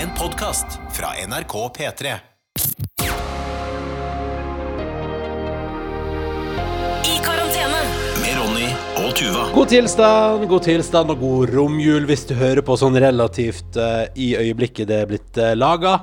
En podkast fra NRK P3. I karantene. Med Ronny og Tuva. God tilstand, god tilstand og god romjul hvis du hører på sånn relativt eh, i øyeblikket det er blitt uh, laga.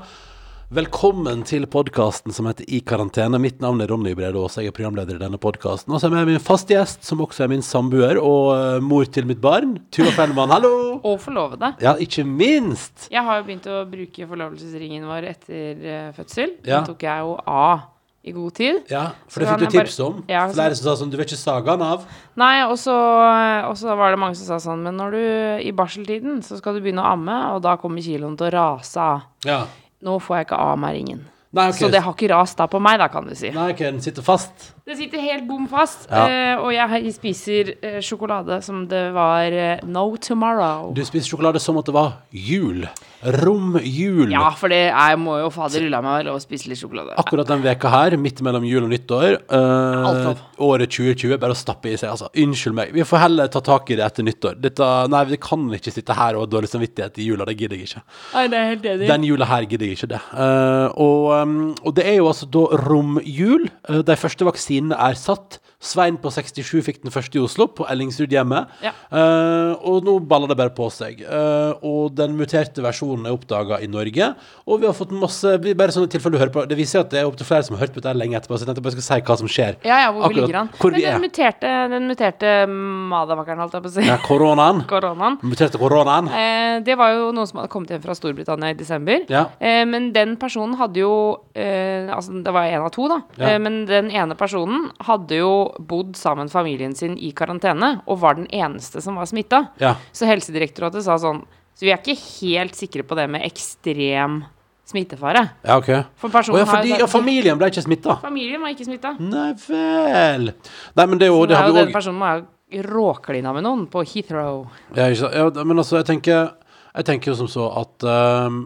Velkommen til podkasten som heter I karantene. Mitt navn er Ronny Brede Aas, jeg er programleder i denne podkasten. Og så er jeg med min faste gjest, som også er min samboer og eh, mor til mitt barn. Tuva Fellmann, hallo! Og forlovede. Ja, ikke minst. Jeg har jo begynt å bruke forlovelsesringen vår etter eh, fødsel. Ja. Den tok jeg jo av i god tid. Ja, for det fikk du tips om. Ja, Flere som sa sånn, du vet ikke sagaen av. Nei, og så var det mange som sa sånn Men når du i barseltiden, så skal du begynne å amme, og da kommer kiloen til å rase av. Ja. Nå får jeg ikke av meg ringen. Nei, okay. Så det har ikke rast da på meg, da, kan du si. Nei, ok, den sitter fast. Det sitter helt bom fast. Ja. eh, og jeg spiser eh, sjokolade som det var eh, no tomorrow. Du spiser sjokolade som at det var jul. Romjul. Ja, for det jeg må jo fader ulla meg Og å spise litt sjokolade. Akkurat den veka her, midt mellom jul og nyttår, eh, året 2020, bare å stappe i seg, altså. Unnskyld meg. Vi får heller ta tak i det etter nyttår. Dette, nei, vi kan ikke sitte her og ha dårlig samvittighet i jula, det gidder jeg ikke. Nei, det er helt enig. Den jula her gidder jeg ikke det. Uh, og, um, og det er jo altså da romjul. Uh, de første vaksinene er satt. Svein på 67 fikk den første i Oslo, på Ellingsrudhjemmet. Ja. Uh, og nå baller det bare på seg. Uh, og den muterte versjonen er oppdaga i Norge. Og vi har fått masse Bare sånne tilfeller du hører på Det viser at det er opptil flere som har hørt på dette lenge etterpå. Så jeg tenkte bare skal si hva som skjer. Ja, ja, hvor vi ligger an. Men den muterte, den muterte madawakkeren, holdt jeg på å si. Ja, koronaen. Koronaen. Muterte koronaen. Eh, det var jo noen som hadde kommet hjem fra Storbritannia i desember. Ja. Eh, men den personen hadde jo eh, Altså, det var én av to, da. Ja. Eh, men den ene personen hadde jo bodd sammen familien sin i karantene, og var den eneste som var smitta. Ja. Så Helsedirektoratet sa sånn Så vi er ikke helt sikre på det med ekstrem smittefare. Ja, OK. For personen oh, ja, fordi har ja, familien ble ikke smitta. Familien var ikke smitta. Nei vel. Nei, men det er jo det er har jo vi òg personen må ha råklina med noen på Heathrow. Ja? Ja, men altså, jeg tenker, jeg tenker jo som så at um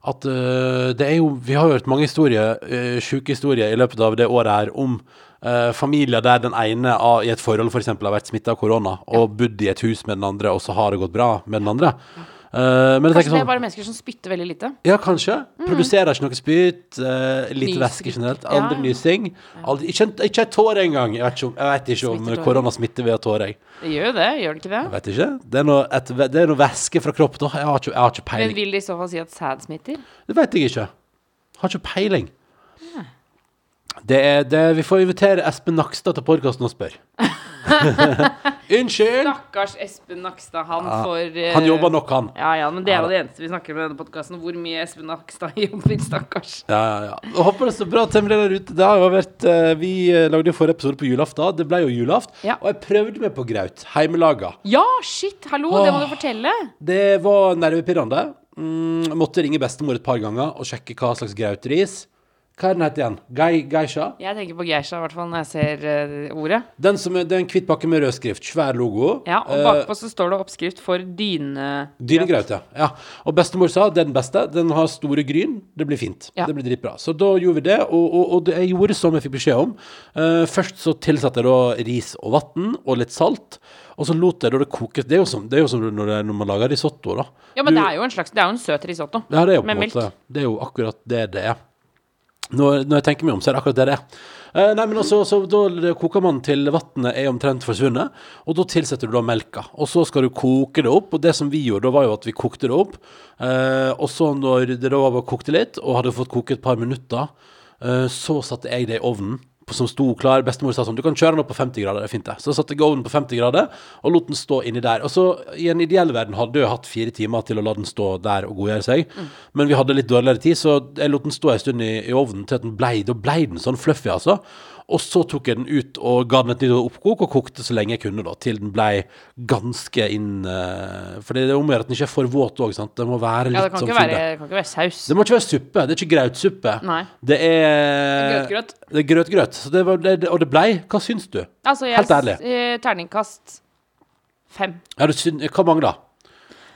at uh, det er jo Vi har hørt mange historier, uh, sjuke historier, i løpet av det året her om eh, familier der den ene av, i et forhold f.eks. har vært smitta av korona og bodd i et hus med den andre, og så har det gått bra med den andre. Uh, Kanskje det er sånn bare mennesker som spytter veldig lite. Ja, kanskje. Produserer ikke noe spyt. Uh, lite Nys- væske generelt. Aldri ja. nysing. Aldri, ikke, ikke en tår engang. Jeg vet ikke om, vet ikke om korona smitter via tårer. jeg. Det gjør jo det, gjør det ikke det? Jeg vet ikke. Det er noe, et, det er noe væske fra kroppen. Jeg har ikke, jeg har ikke Men vil det i så fall si at sæd smitter? Det vet jeg ikke. Jeg Har ikke peiling. Det er, det, vi får invitere Espen Nakstad til podkasten og spørre. Unnskyld! Stakkars Espen Nakstad, han Ja, får uh, Han jobber nok, han. Ja, ja, men det er Ja, det eneste vi snakker om i denne podkasten. Hvor mye Espen Nakstad jobber, stakkars. Ja, ja, ja. Jeg håper det står bra til med det der ute. Det har jo vært, uh, vi eh, lagde jo forrige episode på julaften. Det ble jo julaften. Ja. Og jeg prøvde meg på graut. Heimelaga. Ja, shit! Hallo, det må du fortelle. Det var nervepirrende. Mm, måtte ringe bestemor et par ganger og sjekke hva slags grautris. Hva er den het igjen? Gai, geisha? Jeg tenker på geisha, i hvert fall når jeg ser uh, ordet. Den som er, det er en hvitt pakke med rød skrift. Svær logo. Ja, Og bakpå bakpå så står det oppskrift for dynegrøt. Dynegrøt, ja. ja. Og bestemor sa det er den beste. Den har store gryn. Det blir fint. Ja. Det blir dritbra. Så da gjorde vi det, og, og, og det, jeg gjorde som jeg fikk beskjed om. Uh, først så tilsatte jeg da ris og vann og litt salt. Og så lot jeg da det koke. Det er jo som, det er jo som når, det, når man lager risotto, da. Ja, men Du- det er jo en slags Det er jo en søt risotto. Ja, det er jo på en måte Det er jo akkurat det det er. Når, når jeg tenker meg om, så er det akkurat det det er. Eh, nei, men altså, så Da koker man til vannet er omtrent forsvunnet, og da tilsetter du da melka. Og så skal du koke det opp, og det som vi gjorde, da var jo at vi kokte det opp. Eh, og så når det da var kokte litt, og hadde fått koke et par minutter, eh, så satte jeg det i ovnen. Som sto klar. Bestemor sa sånn Du kan kjøre den opp på 50 grader, det er fint det. Så satte jeg ovnen på 50 grader og lot den stå inni der. Og så I en ideell verden hadde jeg hatt fire timer til å la den stå der og godgjøre seg. Men vi hadde litt dårligere tid, så jeg lot den stå en stund i, i ovnen til at den blei Da blei den sånn fluffy, altså. Og så tok jeg den ut og ga den et nytt oppkok og kokte så lenge jeg kunne, da, til den ble ganske inn uh, For det er om å gjøre at den ikke er for våt òg, sant. Det må være litt Ja, det kan sånn ikke, være, det kan ikke være saus. Det må ikke være suppe. Det er ikke grautsuppe. Nei. Det er Grøtgrøt. Det er grøtgrøt. Så det var, det, og det blei. Hva syns du? Altså, jeg, Helt ærlig. eh, terningkast fem. Ja, du syns hva mange, da?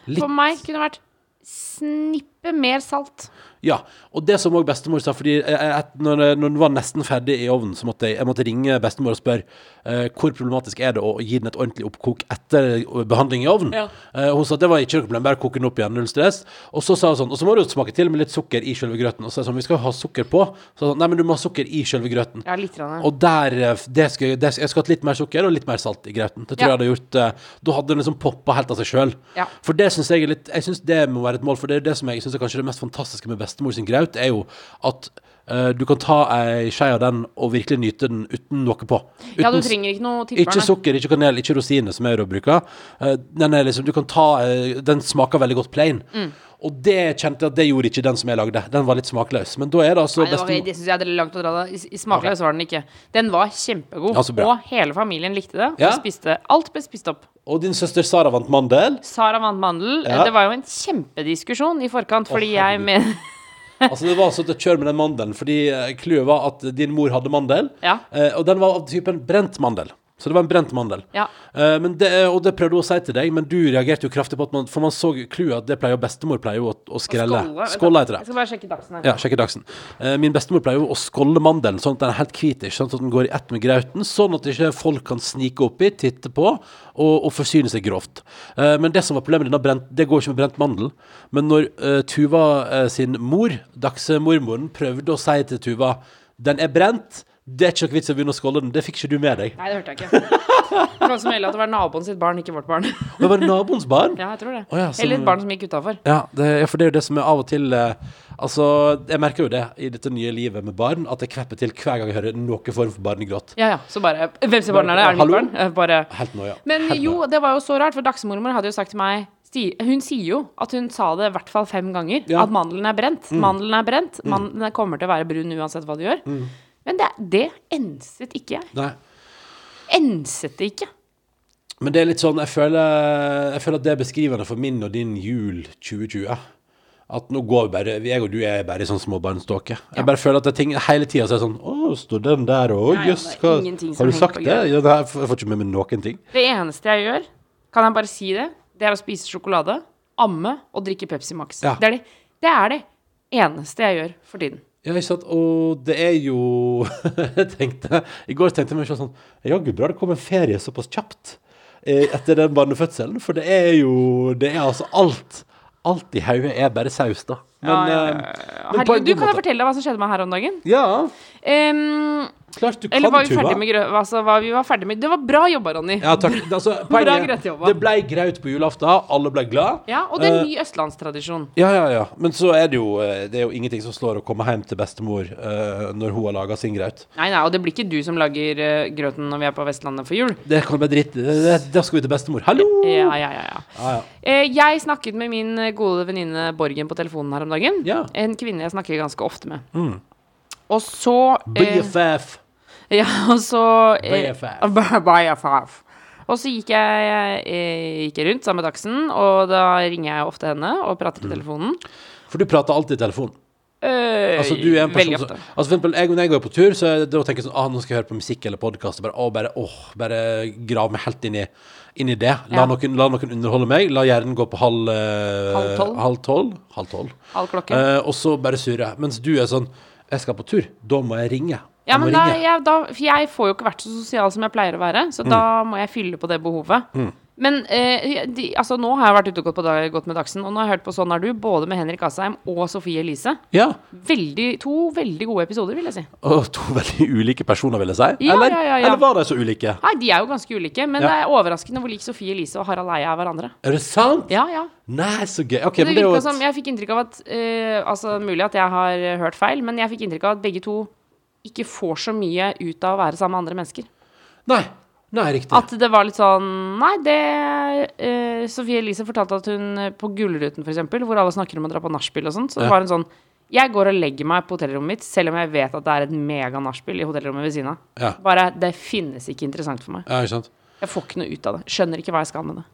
Litt For meg kunne det vært snipp mer salt. Ja, og det som også bestemor sa, fordi jeg, jeg, når, når den var nesten ferdig i ovnen, så måtte jeg, jeg måtte ringe bestemor og spørre eh, hvor problematisk er det å gi den et ordentlig oppkok etter behandling i ovnen. Ja. Eh, hun sa at det var ikke noe problem, bare koke den opp igjen, null stress. Og så sa hun sånn, og så må du smake til med litt sukker i selve grøten. Og så sa sånn, vi skal ha sukker på. Så sa hun, nei, men du må ha sukker i selve grøten. Ja, litt. Grann, Og der, eh, det skal, det, jeg skulle hatt litt mer sukker og litt mer salt i grøten. Det tror Ja. jeg hadde gjort eh, Da hadde den liksom poppa helt av seg sjøl. Ja. For det syns jeg er litt Jeg syns det må være et mål, for det er det som jeg syns er kanskje det mest fantastiske med bestemor sin graut, er jo at eh, du kan ta ei skje av den og virkelig nyte den uten noe på. Uten, ja, du trenger ikke noe ikke sukker, ikke kanel, ikke rosiner, som jeg bruker. Eh, den er liksom Du kan ta eh, Den smaker veldig godt plain. Mm. Og det kjente jeg at det gjorde ikke den som jeg lagde. Den var litt smakløs. Men da er det altså Nei, det, var, bestemor- det synes jeg er langt å dra det. I, i smakløs var den ikke. Den var kjempegod, Altså, og hele familien likte det. Ja. Og spiste, alt ble spist opp. Og din søster Sara vant mandel. Sara vant mandel. Ja. Det var jo en kjempediskusjon i forkant, fordi jeg med Altså Det var sånn at kjør med den mandelen, fordi eh, clouet var at din mor hadde mandel. Ja. Eh, og den var av typen brent mandel. Så det var en brent mandel. Ja. Eh, men det, og det prøvde hun å si til deg, men du reagerte jo kraftig på at man For man så clouet at det pleier jo bestemor pleier jo å, å skrelle. Vet du. Skåle Jeg skal bare sjekke dagsen her. Ja, sjekke dagsen. Eh, min bestemor pleier jo å skålle mandelen sånn at den er helt hvit, sånn at den går i ett med grauten, sånn at ikke folk kan snike oppi, titte på og, og forsyne seg grovt. Eh, men det som var problemet med denne brent, det går ikke med brent mandel. Men når eh, Tuva eh, sin mor, dagsmormoren, prøvde å si til Tuva den er brent, det er ikke noe vits i å begynne å skåle den, det fikk ikke du med deg. Nei, det hørte jeg ikke. Det var som at det var naboen sitt barn, ikke vårt barn. Det var naboens barn? Ja, jeg tror det. Oh, ja, som- Eller et barn som gikk utafor. Ja, det, ja, for det er jo det som er av og til eh, Altså, jeg merker jo det i dette nye livet med barn, at jeg kvepper til hver gang jeg hører noen form for barnegråt. Ja, ja. Så bare Hvem sitt barn er det? Er det mitt barn? Eh, Bare Helt noia. Men Helt jo, det var jo så rart, for dagsmormor hadde jo sagt til meg Hun sier jo at hun sa det i hvert fall fem ganger. Ja. Mm. At mandelen er brent. Mandelen er brent. Mandelen kommer til å være brun uansett hva du gjør. Men det, det enset ikke jeg. Nei. Enset det ikke. Men det er litt sånn, jeg føler, jeg føler at det er beskrivende for min og din jul 2020. At nå går vi bare, jeg og du er bare i sånn småbarnsståke. Jeg bare føler at det er ting hele tida så er sånn Å, står den der òg? Ja, ja, Jøss, hva Har du sagt det? Ja, jeg får ikke med meg noen ting. Det eneste jeg gjør, kan jeg bare si det, det er å spise sjokolade, amme og drikke Pepsi Max. Ja. Det, er det, det er det eneste jeg gjør for tiden. Ja, ikke sant? Og det er jo Jeg tenkte I går tenkte jeg meg sånn Jaggu bra det kom en ferie såpass kjapt eh, etter den barnefødselen. For det er jo Det er altså alt. Alt i hodet er bare saus, da. Men, Ja, ja, eh, ja, ja. Herregud, du kan jeg fortelle deg hva som skjedde meg her om dagen? Ja, Em, klart du eller kan, var vi ferdig med. Altså, var vi var ferdig med Det var bra jobba, Ronny. Ja, takk. Altså, poenget. Det ble graut på julaften. Alle ble glad. Ja, og det er Eh, en ny østlandstradisjon. Ja, ja, ja. Men så er det jo eh, Det er jo ingenting som slår å komme hjem til bestemor uh, når hun har laga sin graut. Nei, nei, og det blir ikke du som lager uh, grøten når vi er på Vestlandet for jul. Det kan bare dritt. Da skal vi til bestemor. Hallo! Ja, ja, ja, ja. Ah, ja. Eh, jeg snakket med min eh, gode venninne Borgen på telefonen her om dagen. Ja. En kvinne jeg snakker ganske ofte med. Mm. Og så eh, BFF. Ja, og så eh, BFF. Og så gikk jeg, jeg gikk rundt sammen med Dagsen, og da ringer jeg ofte henne og prater Mm. i telefonen. For du prater alltid i telefonen? Uh, Altså, du er en person som. Altså, for eksempel, jeg, når jeg går på tur, så da tenker jeg sånn ah, Nå skal jeg høre på musikk eller podkast. Bare, oh, bare, oh, bare grav meg helt inn i, inn i det. La, Ja. noen, la noen underholde meg. La hjernen gå på halv uh, Halv tolv. Halv tolv. Halv tolv. Halv. Eh, og så bare surre. Mens du er sånn Jeg skal på tur. Da må jeg ringe. Ja, men da, jeg, da, for jeg får jo ikke vært så sosial som jeg pleier å være, så da må jeg fylle på det behovet. Men eh, de, altså, nå har jeg vært ute og gått, på dag, gått med Dagsen, og nå har jeg hørt på Sånn er du, både med Henrik Asheim og Sofie Elise. Ja. Veldig, to veldig gode episoder, vil jeg si. Og to veldig ulike personer, vil jeg si. Ja, eller, ja, ja, ja. eller var de så ulike? Nei, de er jo ganske ulike, men Ja. det er overraskende hvor lik Sofie Elise og Harald Eia er hverandre. Er det sant? Ja, ja. Nei, så gøy. Ok, det men det er jo et som, jeg fikk inntrykk av at uh, Altså, mulig at jeg har hørt feil, men jeg fikk inntrykk av at begge to ikke får så mye ut av å være sammen med andre mennesker. Nei. Nei, riktig. At det var litt sånn Nei, det eh, Sofie Elise fortalte at hun eh, på Gullruten, eksempel, hvor alle snakker om å dra på nachspiel og sånn, så Ja. var hun sånn Jeg går og legger meg på hotellrommet mitt, selv om jeg vet at det er et mega-nachspiel i hotellrommet ved siden av. Ja. Bare Det finnes ikke interessant for meg. ja, ikke sant. Jeg får ikke noe ut av det. Skjønner ikke hva jeg skal med det.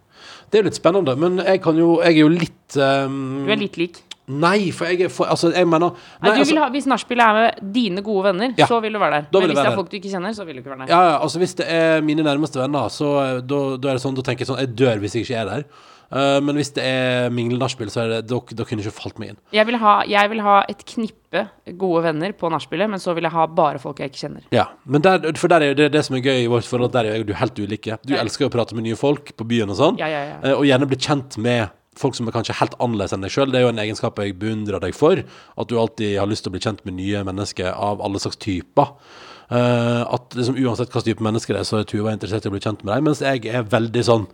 Det er jo litt spennende, men jeg kan jo Jeg er jo litt um... Du er litt lik. Nei, for jeg er for Altså, jeg mener Nei, Nei, du altså, ha, hvis nachspielet er med dine gode venner, Ja. så vil du være der. Men hvis det er folk du ikke kjenner, så vil du ikke være der. ja, ja, altså Hvis det er mine nærmeste venner, så eh, da, da er det sånn Da tenker jeg sånn Jeg dør hvis jeg ikke er der. Uh, men hvis det er minglenachspiel, så er det, da, da kunne det ikke falt meg inn. Jeg vil, ha, jeg vil ha et knippe gode venner på nachspielet, men så vil jeg ha bare folk jeg ikke kjenner. Ja, men der, for der er jo det, det som er gøy i vårt forhold, der er jo du helt ulike. Du Ja. elsker å prate med nye folk på byen og sånn, Ja, ja, ja. eh, og gjerne bli kjent med folk som er kanskje helt annerledes enn deg sjøl. Det er jo en egenskap jeg beundrer deg for, at du alltid har lyst til å bli kjent med nye mennesker av alle slags typer. Uh, at liksom uansett hvilken type mennesker det er, så er Tuva interessert i å bli kjent med deg, mens jeg er veldig sånn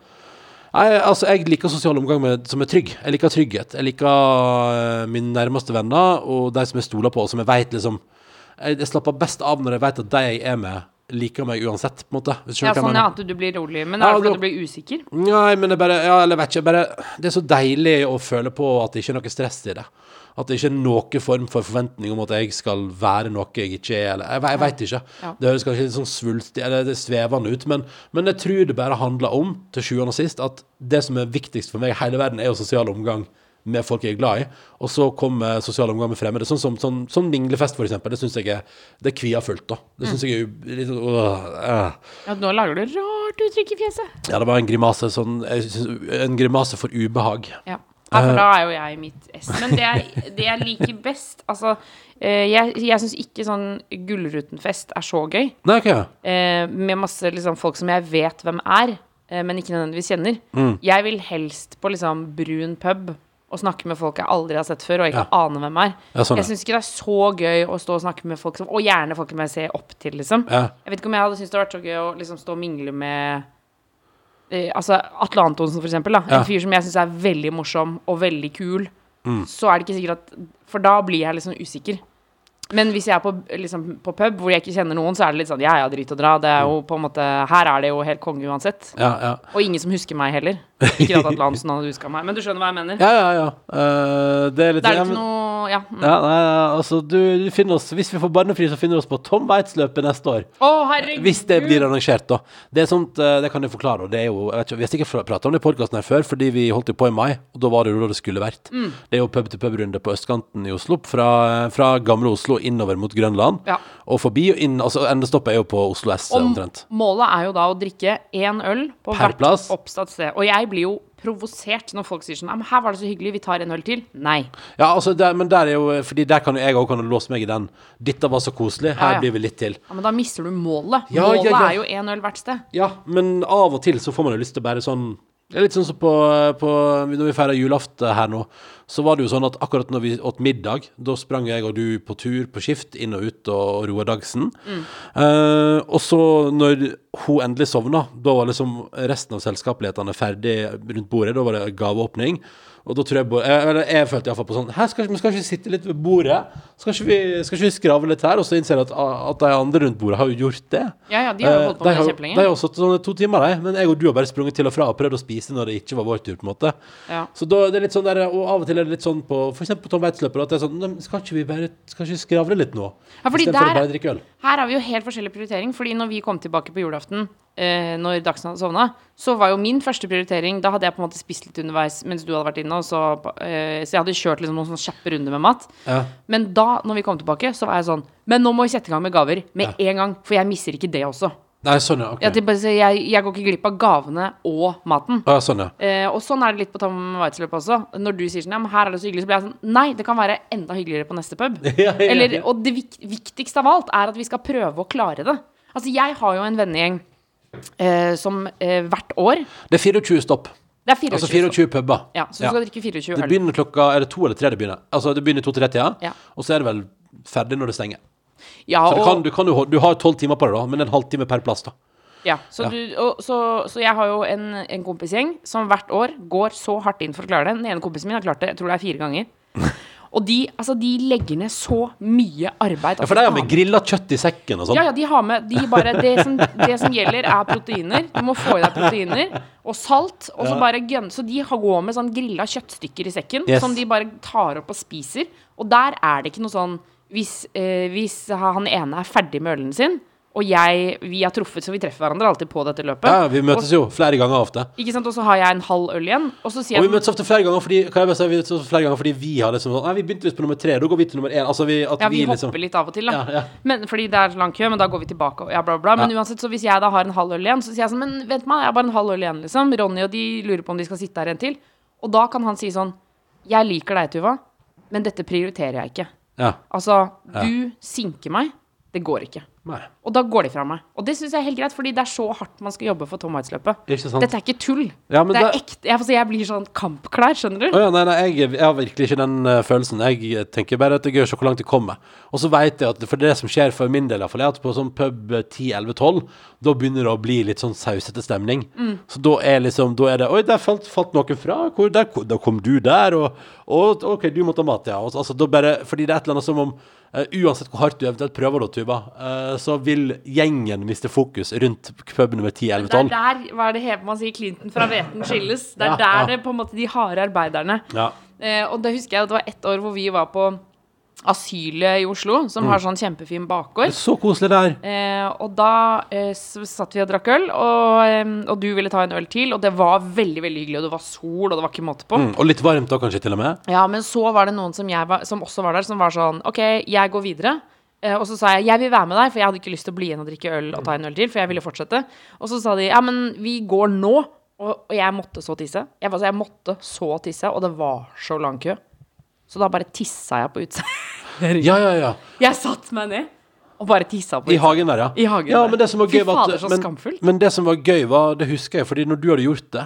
jeg, altså, jeg liker sosial omgang med, som er trygg. Jeg liker trygghet. Jeg liker uh, mine nærmeste venner og de som jeg stoler på, og som jeg veit liksom Jeg, jeg slapper best av når jeg vet at de jeg er med, liker meg uansett, på en måte. Ja, sånn at du blir rolig. Men Ja, er det fordi du blir usikker? Nei, men det er bare Ja, eller vet ikke. Bare, det er så deilig å føle på at det ikke er noe stress i det. At det ikke er noen form for forventning om at jeg skal være noe jeg ikke er. Eller, jeg, jeg vet ikke. Ja. Det høres kanskje litt sånn svulstig eller det svevende ut, men, men jeg tror det bare handler om, til sjuende og sist, at det som er viktigst for meg i hele verden, er jo sosial omgang med folk jeg er glad i. Og så kommer sosial omgang med fremmede. Sånn som sånn, sånn minglefest, eksempel. Det syns jeg er Det er kviafullt, da. Det syns jeg er litt øh. Ja, nå lager du rart uttrykk i fjeset. Ja, det var en grimase sånn En grimase for ubehag. Ja. ja, Eh. for da er jo jeg i mitt ess. Men det jeg, det jeg liker best Altså, eh, jeg, jeg syns ikke sånn Gullruten-fest er så gøy. Nei, ok. eh, med masse liksom, folk som jeg vet hvem er, eh, men ikke nødvendigvis kjenner. Mm. Jeg vil helst på liksom brun pub og snakke med folk jeg aldri har sett før, og ikke Ja. aner hvem er. Ja, sånn, ja. jeg syns ikke det er så gøy å stå og snakke med folk som Og gjerne folk som jeg ser opp til, liksom. Jeg vet ikke om jeg hadde syntes det hadde vært så gøy å liksom stå og mingle med eh, Altså Atle Antonsen, for eksempel. Da. En fyr som jeg syns er veldig morsom og veldig kul. Mm. Så er det ikke sikkert at For da blir jeg liksom usikker. Men hvis jeg er på, liksom, på pub hvor jeg ikke kjenner noen, så er det litt sånn ja ja, drit og dra. Det er jo på en måte Her er det jo helt konge uansett. Ja, ja. Og ingen som husker meg heller. Ikke at Atle Hansen hadde huska meg, men du skjønner hva jeg mener? Ja, ja, ja. Uh, det er litt Det er ja, ikke men- noe Ja. mm. ja, nei, altså, du, du finner oss Hvis vi får barnefri, så finner du oss på Tom Waitz-løpet neste år. Å, herregud! Hvis det blir arrangert, da. Det er sånt, uh, det kan jeg forklare. Og det er jo, ikke, vi har sikkert prata om det i podkasten her før, fordi vi holdt jo på i mai. Og da var det jo da det skulle vært. Mm. Det er jo pub-til-pub-runde på østkanten i Oslo. Fra, fra gamle Oslo innover mot Grønland. Ja. Og forbi og inn. Altså endestoppet er jo på Oslo S, Og omtrent. målet er jo da å drikke én øl på Per hvert plass. oppsatt sted. Og jeg blir jo provosert når folk sier sånn men 'Her var det så hyggelig, vi tar en øl til'. Nei. Ja, altså, der, men der er jo Fordi der kan jo jeg òg låse meg i den. 'Dette var så koselig. Her Ja, ja. blir vi litt til'. Ja, Men da mister du målet. Ja, målet ja, ja. er jo én øl hvert sted. Ja, men av og til så får man jo lyst til å bare sånn Det er litt sånn som på, på Når vi feirer julaften her nå, så var det jo sånn at akkurat når vi åt middag, da sprang jeg og du på tur på skift inn og ut og, og roa dagsen. Eh, og så, når hun endelig sovna, da var liksom resten av selskapelighetene ferdig rundt bordet. Da var det gaveåpning. Og da tror jeg bare Jeg, eller jeg følte iallfall på sånn Her skal, skal ikke vi sitte litt ved bordet? Skal ikke vi, skal ikke vi skrave litt her? Og så innser jeg at, at de andre rundt bordet har jo gjort det. Ja, ja, de har jo Eh, holdt på med det har- kjempelenge. De har jo sittet sånne to timer, de. Men jeg og du har bare sprunget til og fra og prøvd å spise når det ikke var vår tur. på en måte Ja. Så da, det er litt sånn der, Og av og til er det litt sånn på For eksempel på Tom Weitz-løpet at det er sånn Skal ikke vi bare Skal ikke vi skravle litt nå? Ja, fordi der- øl. Her har vi jo helt forskjellig prioritering. Fordi når vi kom tilbake på julaften, eh, når Dagsen hadde sovna, så var jo min første prioritering Da hadde jeg på en måte spist litt underveis mens du hadde vært inne. Så, eh, så jeg hadde kjørt liksom noen sånne kjappe runder med mat. Ja. Men da, når vi kom tilbake, så var jeg sånn Men nå må vi sette i gang med gaver med en gang, for jeg misser ikke det også. Nei, sånn, ja. okay. Jeg, jeg, jeg går ikke glipp av gavene og maten. Ja, sånn, ja. Eh, og sånn er det litt på Tom Waitz-løpet også. Når du sier sånn, ja, men her er det så hyggelig, så blir jeg sånn Nei, det kan være enda hyggeligere på neste pub. Ja, ja, ja. Eller, og det vik viktigste av alt er at vi skal prøve å klare det. Altså, jeg har jo en vennegjeng som eh, hvert år Det er 24 stopp. Det er 24. Altså 24 puber. Ja, så du skal drikke 24 Det begynner klokka Er det to eller tre det begynner? Altså, det begynner i to-tre-tida, Ja. og så er det vel ferdig når det stenger. Ja, Så kan, du, kan du har tolv timer på det, da, men en halvtime per plass, da. ja, så, Ja. Du, og, så, så jeg har jo en, en kompisgjeng som hvert år går så hardt inn for å klare det. Den ene kompisen min har klart det, jeg tror det er fire ganger. Og de, altså, de legger ned så mye arbeid. Ja, for de har med grilla kjøtt i sekken og sånn. Ja, ja, de har med de bare, det, som, det som gjelder, er proteiner. Du må få i deg proteiner og salt. Og så Ja. bare gønn, Så de har går med sånn grilla kjøttstykker i sekken Yes. som de bare tar opp og spiser. Og der er det ikke noe sånn Hvis, eh, hvis han ene er ferdig med ølen sin, Og jeg, vi har truffet, så vi treffer hverandre alltid på dette løpet. Ja, vi møtes jo flere ganger ofte. Ikke sant, Og så har jeg en halv øl igjen, og så sier Og vi møtes ofte flere ganger fordi Kan jeg bare si Vi møtes ofte flere ganger fordi vi har liksom sånn Nei, vi begynte visst på nummer tre, da går vi til nummer én. Altså vi, at Ja, vi vi hopper liksom litt av og til, da. Ja, ja. Men, fordi det er lang kø, men da går vi tilbake og ja, bla, bla. bla. Men Ja. uansett, så hvis jeg da har en halv øl igjen, så sier jeg sånn Men vent meg, jeg har bare en halv øl igjen, liksom. Ronny og de lurer på om de skal sitte her en til. Og da kan han si sånn Jeg liker deg, Tuva, men dette prioriterer jeg ikke. Ja. Altså, du sinker meg. Det går ikke. Nei. Og da går de fra meg. Og det syns jeg er helt greit, fordi det er så hardt man skal jobbe for Tom Waits-løpet. Dette er ikke tull. Ja, det er det- ekte. Jeg, altså, jeg blir sånn kampklar, skjønner du? Oh, ja, nei, nei, jeg, jeg har virkelig ikke den uh, følelsen. Jeg tenker bare at det er gøy å se hvor langt det kommer. Og så vet jeg at for det som skjer for min del, i hvert fall, er at på sånn pub 10-11-12, da begynner det å bli litt sånn sausete stemning. Mm. Så da er liksom Da er det Oi, der falt, falt noen fra. Hvor, der, da kom du der, og, og OK, du måtte ha mat, ja. Og, altså, da bare, fordi det er et eller annet som om uh, Uansett hvor hardt du eventuelt prøver, da, Tuva, uh, så vil gjengen mister fokus rundt pub nummer 10-11-12. Det er der hva er det hever man sier, Clinton fra hveten skilles. Det er Ja, der det på en måte de harde arbeiderne Ja. eh, Og det husker jeg at det var ett år hvor vi var på Asylet i Oslo, som Mm. har sånn kjempefin bakgård. Så koselig der. Eh, og da eh, satt vi og drakk øl, og, og du ville ta en øl til, og det var veldig veldig hyggelig, og det var sol, og det var ikke måte på. Mm, og litt varmt da, kanskje, til og med. Ja, men så var det noen som, var, som også var der, som var sånn OK, jeg går videre. Eh, og så sa jeg jeg vil være med deg, for jeg hadde ikke lyst til å bli igjen og drikke øl og ta en øl til. For jeg ville fortsette. Og så sa de ja, men vi går nå. Og, og jeg måtte så tisse. Jeg, altså, jeg måtte så tisse, og det var så lang kø. Så da bare tissa jeg på utsida. Ja, ja, ja. Jeg satte meg ned og bare tissa på I hagen der, ja. I hagen ja, der. men det som var gøy var at, men, men det som var gøy, var Det husker jeg, fordi når du hadde gjort det,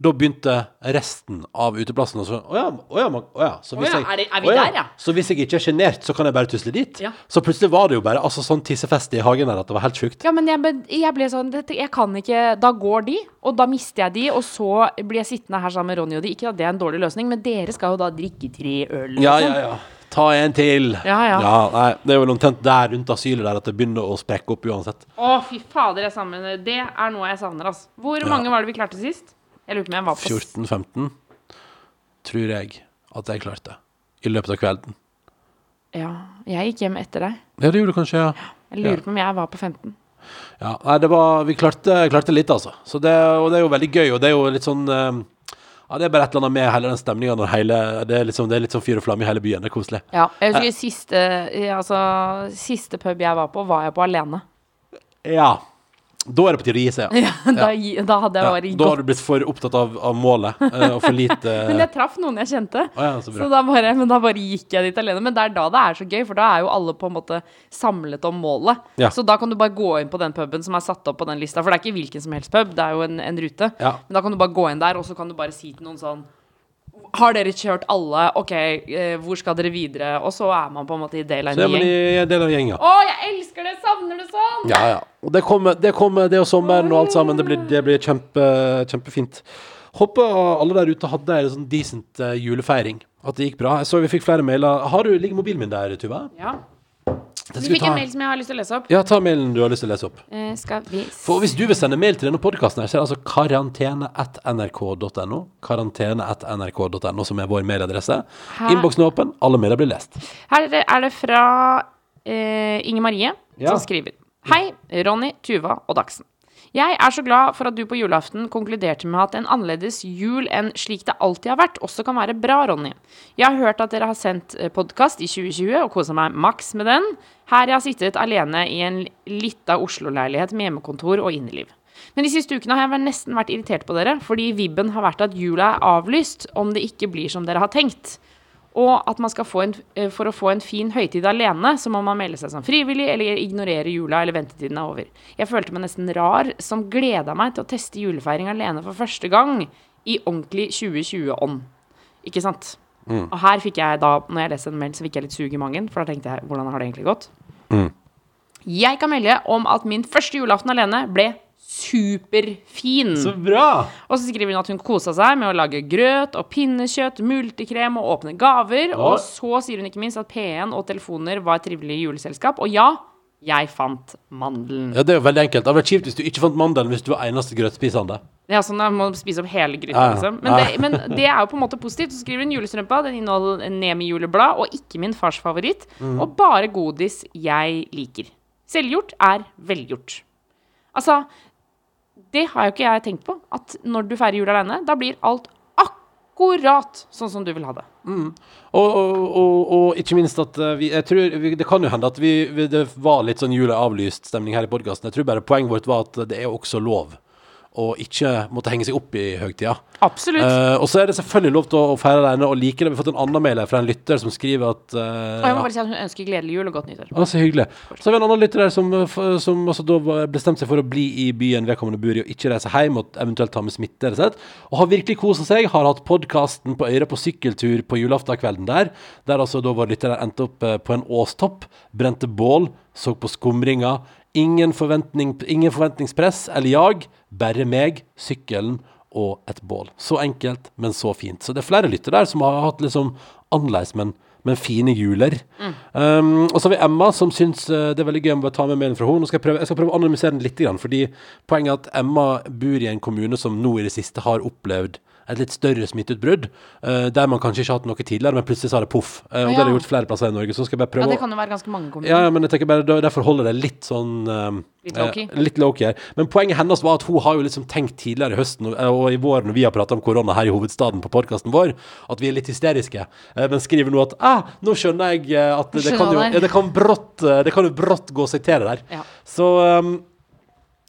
da begynte resten av uteplassen Og så Å ja, å ja, man- å ja. Så hvis Å ja, jeg, er det- er vi å der, ja? Så hvis jeg ikke er sjenert, så kan jeg bare tusle dit? Ja. Så plutselig var det jo bare altså, sånn tissefest i hagen der at det var helt sjukt. Ja, men jeg, ble- jeg ble sånn dette, Jeg kan ikke Da går de, og da mister jeg de, og så blir jeg sittende her sammen med Ronny og de. Ikke at det er en dårlig løsning, men dere skal jo da drikke tre øl. Ja, liksom. ja, ja. Ta en til. Ja, ja. nei, det er vel omtrent der rundt asylet der at det begynner å sprekke opp uansett. Å, fy fader, jeg savner Det er noe jeg savner, altså. Hvor mange var det vi klarte sist? Jeg lurer på om jeg var på 14-15 tror jeg at jeg klarte i løpet av kvelden. Ja, jeg gikk hjem etter deg. Ja, det gjorde du kanskje, ja. Jeg lurer på om jeg var på 15. Ja, nei, det var Vi klarte, klarte litt, altså. Så det, og det er jo veldig gøy, og det er jo litt sånn eh, Ja, det er bare et eller annet med hele den stemninga det er, liksom, det er litt sånn fyr og flamme i hele byen. Det er koselig. Ja, jeg husker siste, altså, siste pub jeg var på, var jeg på alene. Ja. Da er det på tide å gi seg, ja. da, gi- da hadde jeg ja. bare Da har du blitt for opptatt av, av målet eh, og for lite Men jeg traff noen jeg kjente. Å ja, så bra. Så da bare, men da bare gikk jeg dit alene. Men det er da det er så gøy, for da er jo alle på en måte samlet om målet. Ja. Så da kan du bare gå inn på den puben som er satt opp på den lista. For det er ikke hvilken som helst pub, det er jo en, en rute. Ja. Men da kan du bare gå inn der, og så kan du bare si til noen sånn Har dere kjørt alle? OK, eh, hvor skal dere videre? Og så er man på en måte i del av en gjeng. i del av gjengen. Å, jeg elsker det! Savner det sånn! Ja, ja. Og det kommer, det kommer, det og sommeren og alt sammen. Det blir, det blir kjempe, kjempefint. Håper alle der ute hadde en sånn decent eh, julefeiring. At det gikk bra. Jeg så vi fikk flere mailer. Har du, Ligger mobilen min der, Tuva? Ja. Den Vi fikk en mail som jeg har lyst til å lese opp. Ja, ta mailen du har lyst til å lese opp. Eh, skal vi For hvis du vil sende mail til denne podkasten, så er det altså karantene.nrk.no. Karantene.nrk.no som er vår mailadresse. Innboksen er åpen. Alle mailer blir lest. Her er det- er det fra eh, Inger Marie Ja. som skriver. Hei, Ronny, Tuva og Dagsen. Jeg er så glad for at du på julaften konkluderte med at en annerledes jul enn slik det alltid har vært, også kan være bra, Ronny. Jeg har hørt at dere har sendt podkast i 2020 og kosa meg maks med den. Her jeg har sittet alene i en lita Oslo-leilighet med hjemmekontor og inneliv. Men de siste ukene har jeg nesten vært irritert på dere, fordi vibben har vært at jula er avlyst om det ikke blir som dere har tenkt. Og at man skal få en, eh, for å få en fin høytid alene, så må man melde seg som frivillig eller ignorere jula eller ventetiden er over. Jeg følte meg nesten rar som gleda meg til å teste julefeiring alene for første gang i ordentlig 2020-ånd. Ikke sant? Og her fikk jeg da, når jeg leste en mail, så fikk jeg litt sug i magen, for da tenkte jeg, hvordan har det egentlig gått? Jeg kan melde om at min første julaften alene ble superfin. Så bra! Og så skriver hun at hun kosa seg med å lage grøt og pinnekjøtt, multekrem og åpne gaver. Ja. Og så sier hun ikke minst at P1 og telefoner var et trivelig juleselskap. Og ja, jeg fant mandelen. Ja, Det er jo veldig enkelt. Det hadde vært kjipt hvis du ikke fant mandelen hvis du var eneste grøtspisende. Ja, sånn at man må spise opp hele gryta, Ja, liksom. Men det, men det er jo på en måte positivt. Så skriver hun julestrømpa. Den inneholder en Nemi-juleblad og ikke min fars favoritt. Mm. Og bare godis jeg liker. Selvgjort er velgjort. Altså, det har jo ikke jeg tenkt på. At når du feirer jul alene, da blir alt akkurat sånn som du vil ha det. Og, og, og, og ikke minst at eh, vi, jeg tror, vi, Det kan jo hende at vi, vi, det var litt sånn jule avlyst stemning her i podkasten. Jeg tror bare poenget vårt var at det er jo også lov å ikke måtte henge seg opp i høytida. Absolutt. Uh, og så er det selvfølgelig lov til å, å feire alene, og like det. vi har fått en annen mail her fra en lytter som skriver at uh, og jeg må bare si at hun ønsker gledelig jul og godt nyttår. Ah, så hyggelig. Så har vi en annen lytter der som, eh, som altså da bestemte seg for å bli i byen vedkommende bor i, og ikke reise hjem, og eventuelt ta med smitte. rett og. Og har virkelig kosa seg. Har hatt podkasten på Øyre på sykkeltur på julaftenkvelden der. Der altså da vår lytter der endte opp eh, på en åstopp, brente bål, så på skumringer. Ingen, forventning, ingen forventningspress eller jag, bare meg, sykkelen og et bål. Så enkelt, men så fint. Så det er flere lyttere der som har hatt liksom annerledes, men, men fine juler. Um, og så har vi Emma, som syns eh, det er veldig gøy å ta med mailen fra henne. Nå skal jeg, prøve, jeg skal prøve å anonymisere den litt, fordi poenget er at Emma bor i en kommune som nå i det siste har opplevd et litt større smitteutbrudd, uh, der man kanskje ikke har hatt noe tidligere, men plutselig sa det poff. Uh, og det har gjort flere plasser i Norge. Så skal jeg bare prøve Ja, det kan jo være ganske mange kommuner. ja, ja, men jeg tenker bare Derfor holder det litt sånn uh, Litt low-key. her. Men poenget hennes var at hun har jo liksom tenkt tidligere i høsten og, i vår når vi har prata om korona her i hovedstaden på podkasten vår, at vi er litt hysteriske. Men skriver nå at ah, nå skjønner jeg at det, kan jo, det. ja, kan brått, det kan jo brått gå seg til det der. Ja. Så um,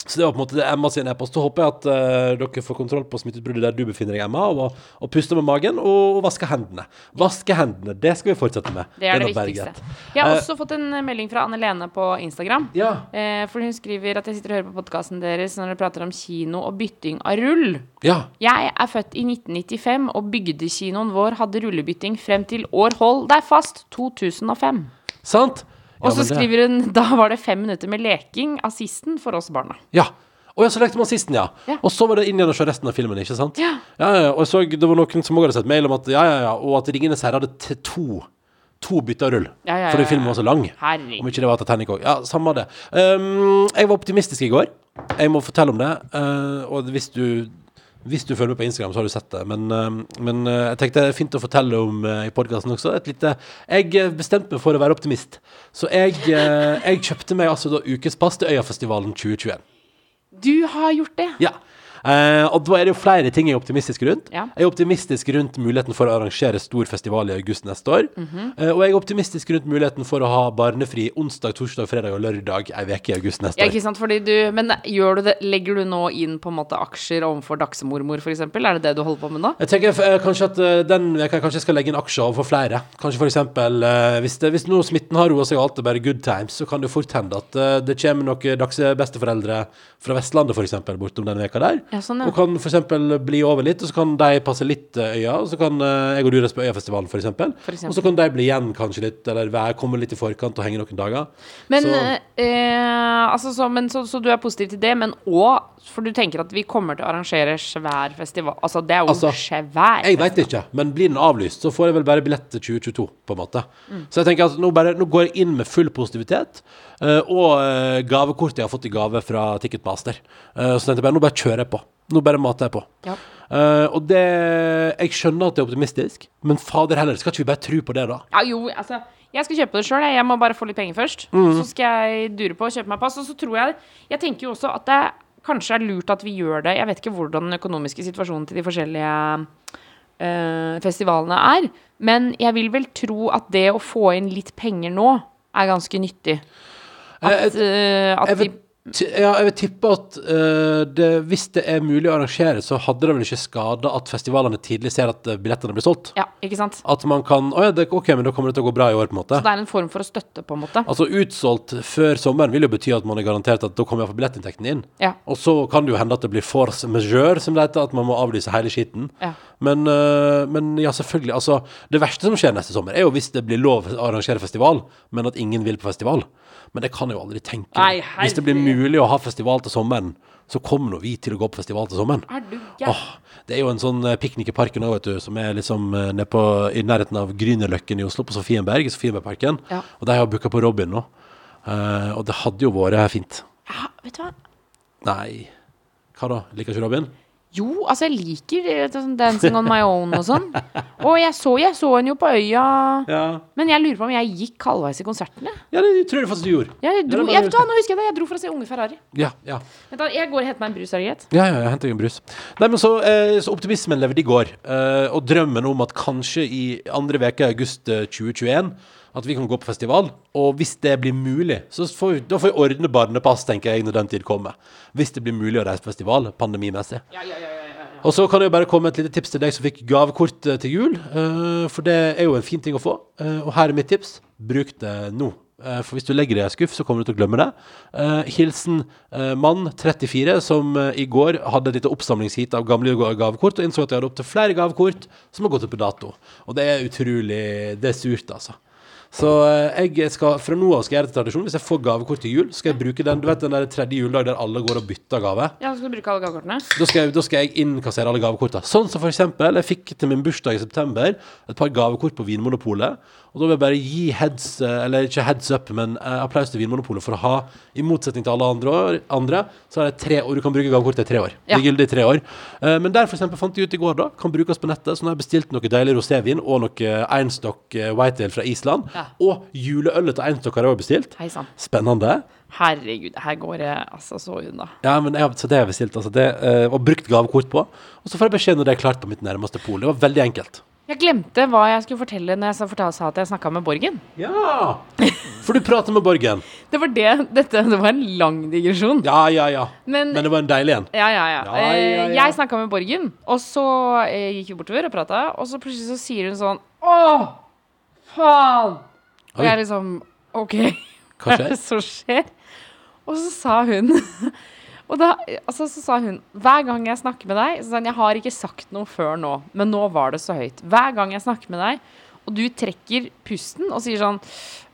så det var på en måte det Emma sin e-post. Så håper jeg at uh, dere får kontroll på smitteutbruddet der du befinner deg, Emma, og, og puster med magen og, og vasker hendene. Vaske hendene, det skal vi fortsette med. Det er det viktigste. Jeg har uh, også fått en melding fra Anne Lene på Instagram. Ja. Uh, for hun skriver at jeg sitter og hører på podkasten deres når dere prater om kino og bytting av rull. ja. Jeg er født i 1995, og bygdekinoen vår hadde rullebytting frem til år hold deg fast 2005. Sant? Og så skriver hun da var det fem minutter med leking av sisten for oss barna. Ja. Å ja, så lekte man sisten, ja. Ja. Og så var det inn igjen og se resten av filmen, ikke sant? Ja. ja, ja. Og jeg så det var noen som også hadde sett mail om at ja, ja, ja, og at Ringenes herre hadde t to To bytter rull. Ja, ja, ja, Fordi filmen var så lang. Herregud. Om ikke det var Titanic òg. Ja, samme det. Um, jeg var optimistisk i går. Jeg må fortelle om det. Uh, og hvis du hvis du følger med på Instagram, så har du sett det. Men, um, men uh, jeg tenkte det er fint å fortelle om uh, i podkasten også. Et lite Jeg bestemte meg for å være optimist. Så jeg, jeg kjøpte meg altså da ukespass til Øyafestivalen 2021. Du har gjort det. Ja. Eh, og da er det jo flere ting jeg er optimistisk rundt. Ja. Jeg er optimistisk rundt muligheten for å arrangere stor festival i august neste år. Mhm. Eh, og jeg er optimistisk rundt muligheten for å ha barnefri onsdag, torsdag, fredag og lørdag ei uke i august neste Ja, ikke sant, fordi du, Men du det, legger du nå inn på en måte aksjer overfor Dagsemormor, f.eks.? Er det det du holder på med nå? Jeg tenker eh, kanskje at eh, den veka kanskje jeg skal legge inn aksjer overfor flere. Kanskje eksempel eh, hvis, det, hvis nå smitten har roa seg og alt er bare good times, så kan det fort hende at eh, det kommer noen dagsbesteforeldre fra Vestlandet eksempel bortom denne veka der. Ja, sånn, ja. Og kan eksempel bli over litt, og så kan de passe litt eh, øya, og så kan eh, jeg og du reise på Øyafestivalen eksempel. Og så kan de bli igjen kanskje litt, eller være, komme litt i forkant og henge noen dager. Men, så, eh, altså, så, men så, så du er positiv til det, men òg For du tenker at vi kommer til å arrangere svær festival Altså, det er jo Altså, svær jeg veit ikke, men blir den avlyst, så får jeg vel bare billett til 2022, på en måte. Så jeg tenker at nå, bare, nå går jeg inn med full positivitet, eh, og gavekortet jeg har fått i gave fra Ticketmaster. Eh, så tenkte jeg bare, nå bare kjører jeg på. Nå bare mater jeg på. Ja. Uh, og det Jeg skjønner at det er optimistisk, men fader heller, skal ikke vi bare tro på det, da? Ja, jo, altså Jeg skal kjøpe det sjøl, jeg. Jeg må bare få litt penger først. Mm. Så skal jeg dure på å kjøpe meg pass. Og så tror jeg Jeg tenker jo også at det kanskje er lurt at vi gjør det. Jeg vet ikke hvordan den økonomiske situasjonen til de forskjellige øh, festivalene er. Men jeg vil vel tro at det å få inn litt penger nå er ganske nyttig. At, eh, at Jeg vil, ti- ja, jeg vil tippe at uh, det, hvis det er mulig å arrangere, så hadde det vel ikke skada at festivalene tidlig ser at eh, billettene blir solgt. Ja, ikke sant? At man kan Å ja, det, ok, men da kommer det til å gå bra i år, på en måte. Så det er en form for å støtte, på en måte. Altså utsolgt før sommeren vil jo bety at man er garantert at da kommer iallfall billettinntekten inn. Ja. Og så kan det jo hende at det blir force majeure, som det heter, at man må avlyse hele skitten. Ja. Men, uh, men ja, selvfølgelig. Altså, det verste som skjer neste sommer, er jo hvis det blir lov å arrangere festival, men at ingen vil på festival. Men det kan jeg jo aldri tenke meg. Hvis det blir mulig å ha festival til sommeren, så kommer nå vi til å gå på festival til sommeren. Er du gæren? Åh, det er jo en sånn eh, piknik i parken òg, vet du, som er liksom eh, nede på, i nærheten av Grünerløkken i Oslo, på Sofienberg, i Sofienbergparken. Ja. Og de har booka på Robin nå. Uh, og det hadde jo vært fint. Ja, vet du hva? Nei Hva da? Liker ikke Robin? Jo, altså jeg liker eh, sånn Dancing on my own og sånn. Og jeg så, jeg så henne jo på øya. Ja, Men jeg lurer på om jeg gikk halvveis i konserten. ja det tror jeg faktisk du gjorde. Jeg dro, jeg, du nå husker jeg det. Jeg dro for å se Unge Ferrari. Ja, ja. Da, Jeg går og henter meg en brus, er det greit? Ja, ja, jeg henter en brus. Nei, men så, eh, så optimismen levde i går. Eh, og drømmen om at kanskje i andre veke i august eh, 2021 at vi kan gå på festival. Og hvis det blir mulig, så får vi, da får vi ordne barnepass, tenker jeg, når den tid kommer. Hvis det blir mulig å reise på festival, pandemimessig. Og så kan jo bare komme et lite tips til deg som fikk gavekort eh, til jul. eh, for det er jo en fin ting å få. eh, og her er mitt tips. Bruk det nå. For hvis du legger det i en skuff, så kommer du til å glemme det. Hilsen mann 34, som i går hadde et lite oppsamlingsheat av gamle gavekort, og innså at de hadde opptil flere gavekort som har gått ut på dato. Og det er utrolig Det er surt, altså. Så eh, jeg skal fra nå av skal jeg gjøre det til tradisjon. Hvis jeg får gavekort til jul, skal jeg bruke den Du vet den der tredje juledag der alle går og bytter gave? Ja, skal du bruke alle gavekortene? Da skal, jeg, da skal jeg innkassere alle gavekortene. Sånn som for eksempel, jeg fikk til min bursdag i september et par gavekort på Vinmonopolet. Og da vil jeg bare gi heads, eh, eller ikke heads up, men eh, applaus til Vinmonopolet for å ha, i motsetning til alle andre, andre så er det tre år. Du kan bruke gavekortet i tre år. Det er gyldig i tre år. Eh, men der eksempel fant jeg ut i går, da, kan brukes på nettet. Så nå har jeg bestilt noe deilig rosévin og noe Einstock Whitale fra Island. Ja. Og juleølet til Einstock har jeg også bestilt. Heisan. Spennende. Herregud, her går jeg altså så unna. Ja, men jeg, så det har jeg bestilt. Altså det, og brukt gavekort på. Og så får jeg beskjed når det er klart på mitt nærmeste pol. Det var veldig enkelt. Jeg glemte hva jeg skulle fortelle når jeg sa, at jeg snakka med Borgen. Ja! For du prater med Borgen. Det var det. Dette, det var en lang digresjon. Ja, ja, ja. Men, Men det var en deilig en. ja, ja, ja. Ja, ja, ja. Eh, Jeg snakka med Borgen, og så eh, gikk vi bortover og prata, og så plutselig så sier hun sånn Å, faen! Og jeg jeg liksom OK, Hva hva er det som skjer? Og så sa hun Og da, altså, så sa hun Hver gang jeg snakker med deg så sa hun, Jeg har ikke sagt noe før nå, men nå var det så høyt. Hver gang jeg snakker med deg, og du trekker pusten og sier sånn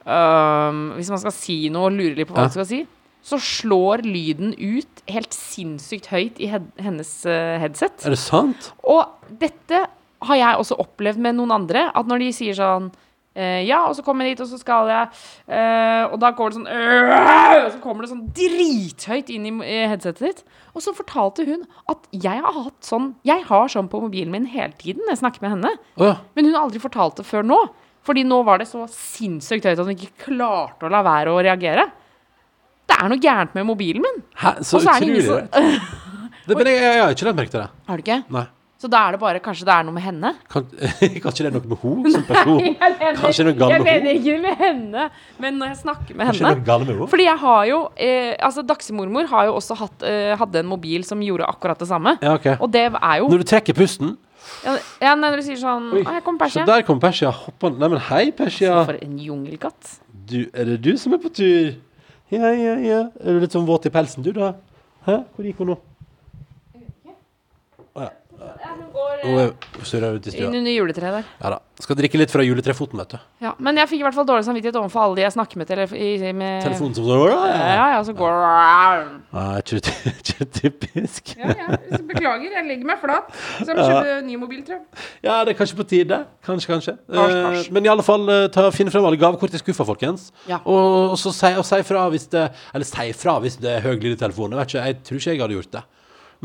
øhm, Hvis man skal si noe og lurer litt på hva Ja. du skal si, så slår lyden ut helt sinnssykt høyt i head, hennes uh, headset. Er det sant? Og dette har jeg også opplevd med noen andre. At når de sier sånn Ja, og så kommer jeg dit, og så skal jeg eh, Og da går det sånn «Øh!» Og så kommer det sånn drithøyt inn i i headsetet ditt. Og så fortalte hun at jeg har hatt sånn Jeg har sånn på mobilen min hele tiden når jeg snakker med henne. Ja. Men hun har aldri fortalt det før nå. Fordi nå var det så sinnssykt høyt at hun ikke klarte å la være å reagere. Det er noe gærent med mobilen min. Hæ, så utrolig. som rart. Det, men jeg, jeg har ikke lagt merke til det. Har du ikke? Nei. Så da er det bare Kanskje det er noe med henne? Kan, kanskje det er noe med henne som person? Jeg mener, Kanskje det er noe galt jeg mener ikke med henne, men når jeg snakker med Kanskje det er henne noe galt med henne? Fordi jeg har jo eh, Altså, Dagsemormor har jo også hatt, eh, hadde en mobil som gjorde akkurat det samme. Ja, ok. Og det er jo Når du trekker pusten Ja, ja når du sier sånn Oi, her kommer Persia. Så der kom Persia hoppende. Nei, men hei, Persia. For en jungelkatt. Du, er det du som er på tur? Ja, ja, ja. Er du litt sånn våt i pelsen, du, da? Hæ? Hvor gikk hun nå? Å ja. Hun går Hun er ut i stua. inn under juletreet der. Ja da. Skal drikke litt fra juletrefoten, vet du. Ja, men jeg fikk i hvert fall dårlig samvittighet overfor alle de jeg snakker med. Telef i, med Telefonen som går Ja, Ja, ja, så går ja ikke, typisk. Ja, ja. Så beklager, jeg legger meg flat. Så jeg må kjøpe ny mobil, tror jeg. Ja, det er kanskje på tide. Kanskje, kanskje. Kanskje, Eh, men i alle fall, eh, ta, finn frem alle gavekort i skuffa, folkens. Ja. Og, og så si, og si fra hvis det Eller si fra hvis det er høy lyd i telefonen. Jeg, vet ikke, jeg tror ikke jeg hadde gjort det.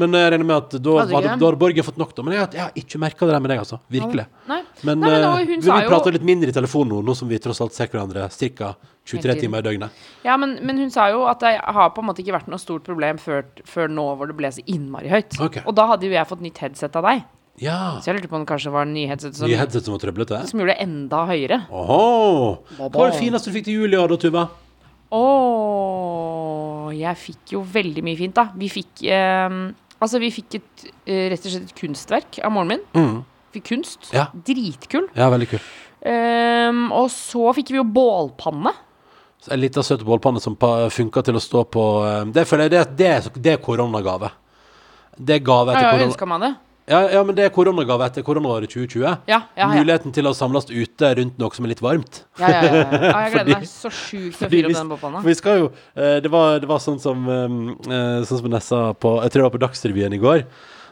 Men jeg regner med at da Hadde da hadde Borge fått nok, da. Men jeg, jeg har ikke merka det der med deg, altså. Virkelig. Nei. Men, Nei, men da, hun vi, sa vi jo- litt mindre i telefonen nå, nå som vi tross alt ser hverandre ca. 23 timer i døgnet. Ja, men, men hun sa jo at det har på en måte ikke vært noe stort problem før, før nå hvor det ble så innmari høyt. Okay. Og da hadde jo jeg fått nytt headset av deg. Ja. Så jeg lurte på om det kanskje var en ny headset som, ny headset som var trøblete. som gjorde det enda høyere. Oho. Hva var det fineste du fikk til jul i år, da, Tuva? Å, jeg fikk jo veldig mye fint, da. Vi fikk eh, Altså, vi fikk et, eh, rett og slett et kunstverk av moren min. Mm. Fikk kunst. Ja. Dritkul. Ja, veldig kul. Um, og så fikk vi jo bålpanne. Så En liten søt bålpanne som funka til å stå på eh, Det føler jeg det, det, det er koronagave. Det er gave etter Ja, korona... ønska man det. Ja, ja, men det er koronagave etter koronaåret 2020. Ja, ja, ja. Muligheten til å samles ute rundt noe som er litt varmt. Ja, ja, ja, ja. ja jeg gleder Fordi- meg så sjukt til å fyre opp den. For vi skal jo eh, det, var, det var sånn som eh, Sånn som Nessa på Jeg tror det var på Dagsrevyen i går.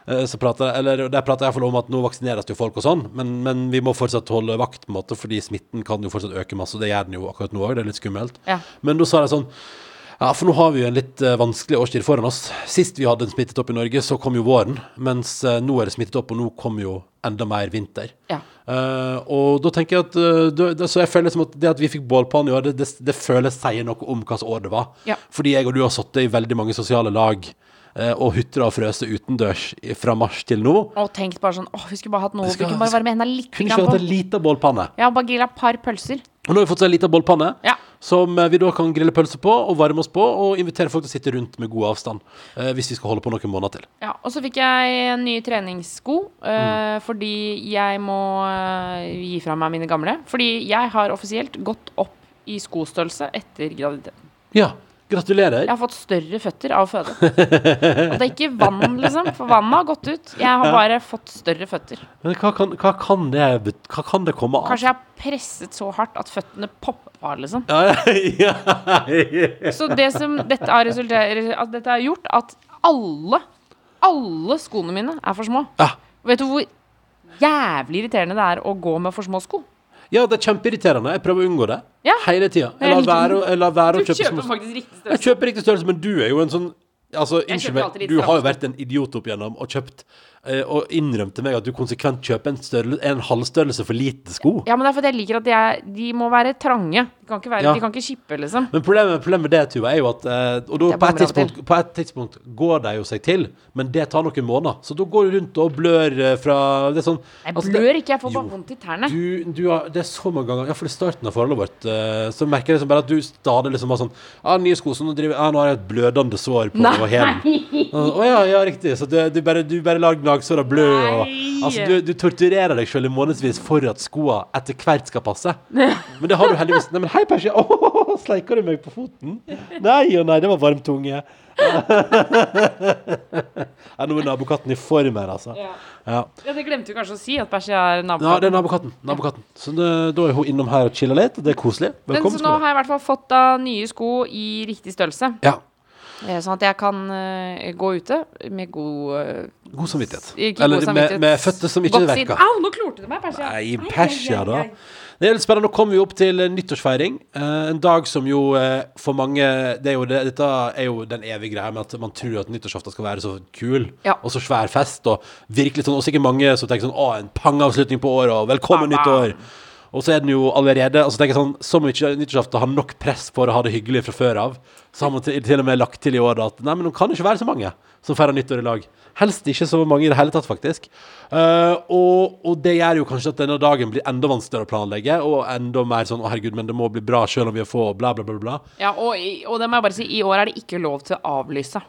eh, Så pratet, eller Der prata jeg om at nå vaksineres jo folk og sånn, men, men vi må fortsatt holde vakt, på en måte fordi smitten kan jo fortsatt øke masse. Og det gjør den jo akkurat nå òg, det er litt skummelt. Ja. Men da sa jeg sånn Ja, for nå har vi jo en litt eh, vanskelig årstid foran oss. Sist vi hadde en smittet opp i Norge, så kom jo våren. Mens eh, nå er det smittet opp, og nå kommer jo enda mer vinter. Ja. Uh, og da tenker jeg at uh, det, Så jeg føler som at det at vi fikk bålpanne i år, det, det, det føles sier noe om hva år det var. Ja. Fordi jeg og du har sittet i veldig mange sosiale lag og hutra og frøst utendørs fra mars til nå. Og tenkt bare sånn Åh, vi skulle bare hatt noe. Vi kunne bare med henne litt Kunne ikke hatt en liten bålpanne. Ja, bare grilla et par pølser. Og nå har vi fått oss en liten bålpanne. Ja. Som eh, vi da kan grille pølser på og varme oss på, og invitere folk til å sitte rundt med god avstand. Eh, hvis vi skal holde på noen måneder til. Ja, og så fikk jeg nye treningssko, eh, Mm. fordi jeg må eh, gi fra meg mine gamle. Fordi jeg har offisielt gått opp i skostørrelse etter graviditeten. Ja, gratulerer. Jeg har fått større føtter av føde. Og det er ikke vann, liksom, for vannet har gått ut. Jeg har bare fått større føtter. Men hva kan, hva, kan det, hva kan det komme av? Kanskje jeg har presset så hardt at føttene poppa, liksom. Ja, ja, ja. Så det som dette har, at dette har gjort, at alle, alle skoene mine er for små. Ja. Vet du hvor jævlig irriterende det er å gå med for små sko? Ja, det er kjempeirriterende. Jeg prøver å unngå det Ja. hele tida. Jeg lar være, jeg lar være å Du kjøpe kjøper faktisk riktig Jeg størrelse. kjøper riktig størrelse, men du er jo en sånn Altså, unnskyld meg, du har jo vært en idiot opp igjennom og kjøpt og innrømte meg at du konsekvent kjøper en, størrelse, en halvstørrelse for lite sko. Ja, men det er fordi jeg liker at de, er, de må være trange. De kan ikke, være, Ja. de kan ikke kippe, liksom. Men problemet, problemet med det, Tuva, er jo at eh, Og da, på, et tidspunkt, på et tidspunkt går de jo seg til, men det tar noen måneder. Så da går du rundt og blør eh, fra Det er sånn Jeg altså, blør det, ikke, jeg får bare vondt i tærne. du, du har, det er så mange ganger Iallfall i starten av forholdet vårt, eh, så merker jeg liksom bare at du stadig liksom bare sånn Ja, nye sko, så nå driver ah, Nå har jeg et blødende sår på hælen. Å ja, ja, riktig. Så du, du, bare, du bare lar og blø. Og, altså, du, du torturerer deg sjøl i månedsvis for at skoa etter hvert skal passe. Men det har du heldigvis Nei, men hei, Persia. oh, sleiker du meg på foten? Nei og nei, det var varm tunge. ja, nå er nabokatten i form her, altså. Ja. Ja. Ja, det glemte du kanskje å si, at Persia er Ja, det er nabokatten. nabokatten. Så det, da er hun innom her og chiller litt, og det er koselig. Men Velkommen så nå har jeg i hvert fall fått da nye sko i riktig størrelse. Ja. Eh, Sånn at jeg kan eh, gå ute med god eh, God samvittighet. ikke Eller god samvittighet. Med, med føtter som ikke verker. Au, nå klorte du meg, Persia. Nei, Persia, da. Det er litt spennende. Nå kommer vi opp til nyttårsfeiring. En dag som jo for mange det er jo det, Dette er jo den evige greia med at man tror at nyttårsaften skal være så kul Ja. og så svær fest. Og virkelig sånn Og sikkert mange som tenker sånn Å, en pangavslutning på året, og velkommen nyttår. Og så er den jo allerede altså tenker jeg sånn Som nyttårsaften har nok press for å ha det hyggelig fra før av. Så har man til, til og med lagt til i år at Nei, men det kan ikke være så mange som feirer nyttår i lag. Helst ikke så mange i det hele tatt, faktisk. Uh, og, og det gjør jo kanskje at denne dagen blir enda vanskeligere å planlegge, og enda mer sånn 'Å, herregud, men det må bli bra selv om vi er få', bla, bla, bla. bla. Ja, og, og det må jeg bare si, i år er det ikke lov til å avlyse.